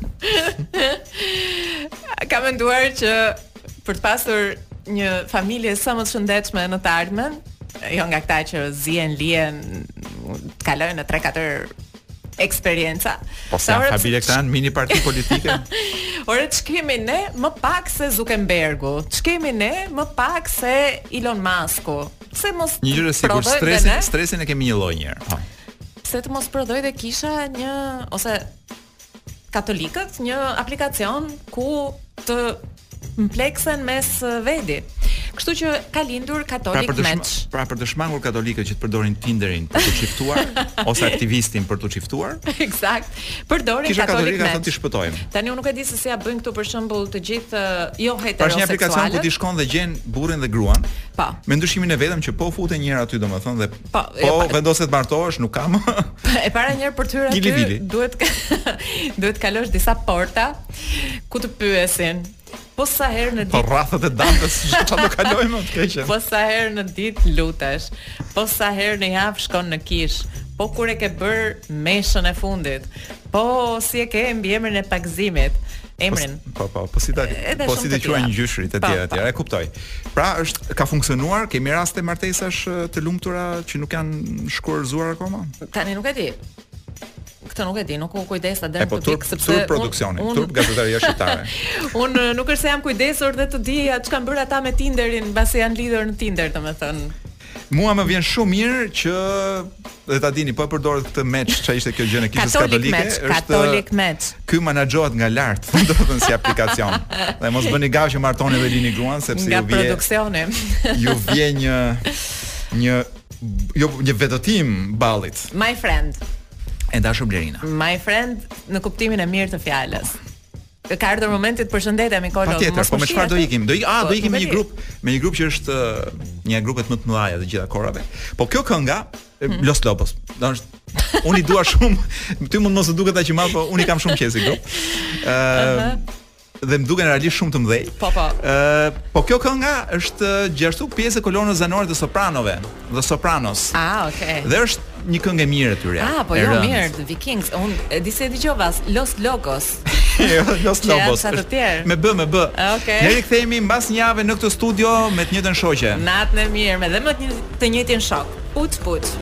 Ka menduar që për të pasur një familje sa më të shëndetshme në të ardhmen, jo nga këta që zihen, lihen, kalojnë në 3-4 eksperienca. Po sa ka bile këta në mini parti politike? Ore, ç'kemi ne më pak se Zuckerbergu? Ç'kemi ne më pak se Elon Musku? Pse mos një gjë sikur stresin, stresin e kemi njëlloj njëherë. Pse të mos prodhojë dhe kisha një ose katolikët një aplikacion ku të mpleksen mes vedi. Kështu që ka lindur katolik pra, match. Pra për të shmangur katolikët që të përdorin Tinderin për t'u çiftuar ose aktivistin për t'u çiftuar. Eksakt. Përdorin Kisha Katolik Match. Kisha shpëtojmë. Tani unë nuk e di se si ja bëjnë këtu për shembull të gjithë uh, jo heteroseksualët. Pra një aplikacion ku ti shkon dhe gjen burrin dhe gruan. Po. Me ndryshimin e vetëm që po u fute njëherë aty domethënë dhe po, po pa... vendoset martohesh, nuk kam. e para një herë për të hyrë aty duhet duhet kalosh disa porta ku të pyesin Po sa herë në po ditë? Po rrathët e Dantes, çfarë do kalojmë të keqen? Po sa herë në ditë lutesh? Po sa herë në javë shkon në kish? Po kur e ke bër meshën e fundit? Po si e ke mbiemrin e pagzimit? Emrin. Po, po, po si ta po si t'i quajnë gjyshrit e të tjerë etj. Po. E kuptoj. Pra është ka funksionuar, kemi raste martesash të lumtura që nuk janë shkurorëzuar akoma? Tani nuk e di. këtë nuk e di, nuk u kujdesa deri në këtë pikë sepse turp produksioni, un, turp gazetaria shqiptare. un nuk është se jam kujdesur dhe të di atë çka bëjnë ata me Tinderin, pasi janë lidhur në Tinder, domethënë. Mua më vjen shumë mirë që dhe ta dini po e përdorët këtë match çka ishte kjo gjë e kishës katolike match, është katolik match. Ky menaxhohet nga lart, domethënë si aplikacion. Dhe mos bëni gafë që martoni dhe lini gruan sepse ju vjen. Nga produksioni. Ju vjen një një jo një vetëtim ballit. My friend. E dashur Blerina. My friend në kuptimin e mirë të fjalës. Ka ardhur momenti të përshëndetemi Kolo. Patjetër, po me çfarë do ikim? Do ikim, ah, do ikim me një grup, me një grup që është një nga grupet më të mëdha të gjitha kohërave. Po kjo kënga hmm. Los Lobos, domethënë unë i dua shumë, ty mund mos të duket aq i madh, po unë i kam shumë qejf si grup. Ëh, dhe më duken realisht shumë të mëdhenj. Po po. Ë, po kjo kënga është gjithashtu pjesë e kolonës zanore të Sopranove, The Sopranos. Ah, okay. Dhe është një këngë e mirë e tyre. Ah, po jo mirë, The Vikings. Un e di se e dëgjova Los Locos. Jo, Los Lobos. Ja, të Me B, me B. Ah, okay. Ne rikthehemi mbas një jave në këtë studio me të njëjtën shoqe. Natën e mirë, me dhe me të njëjtin shok. Put put.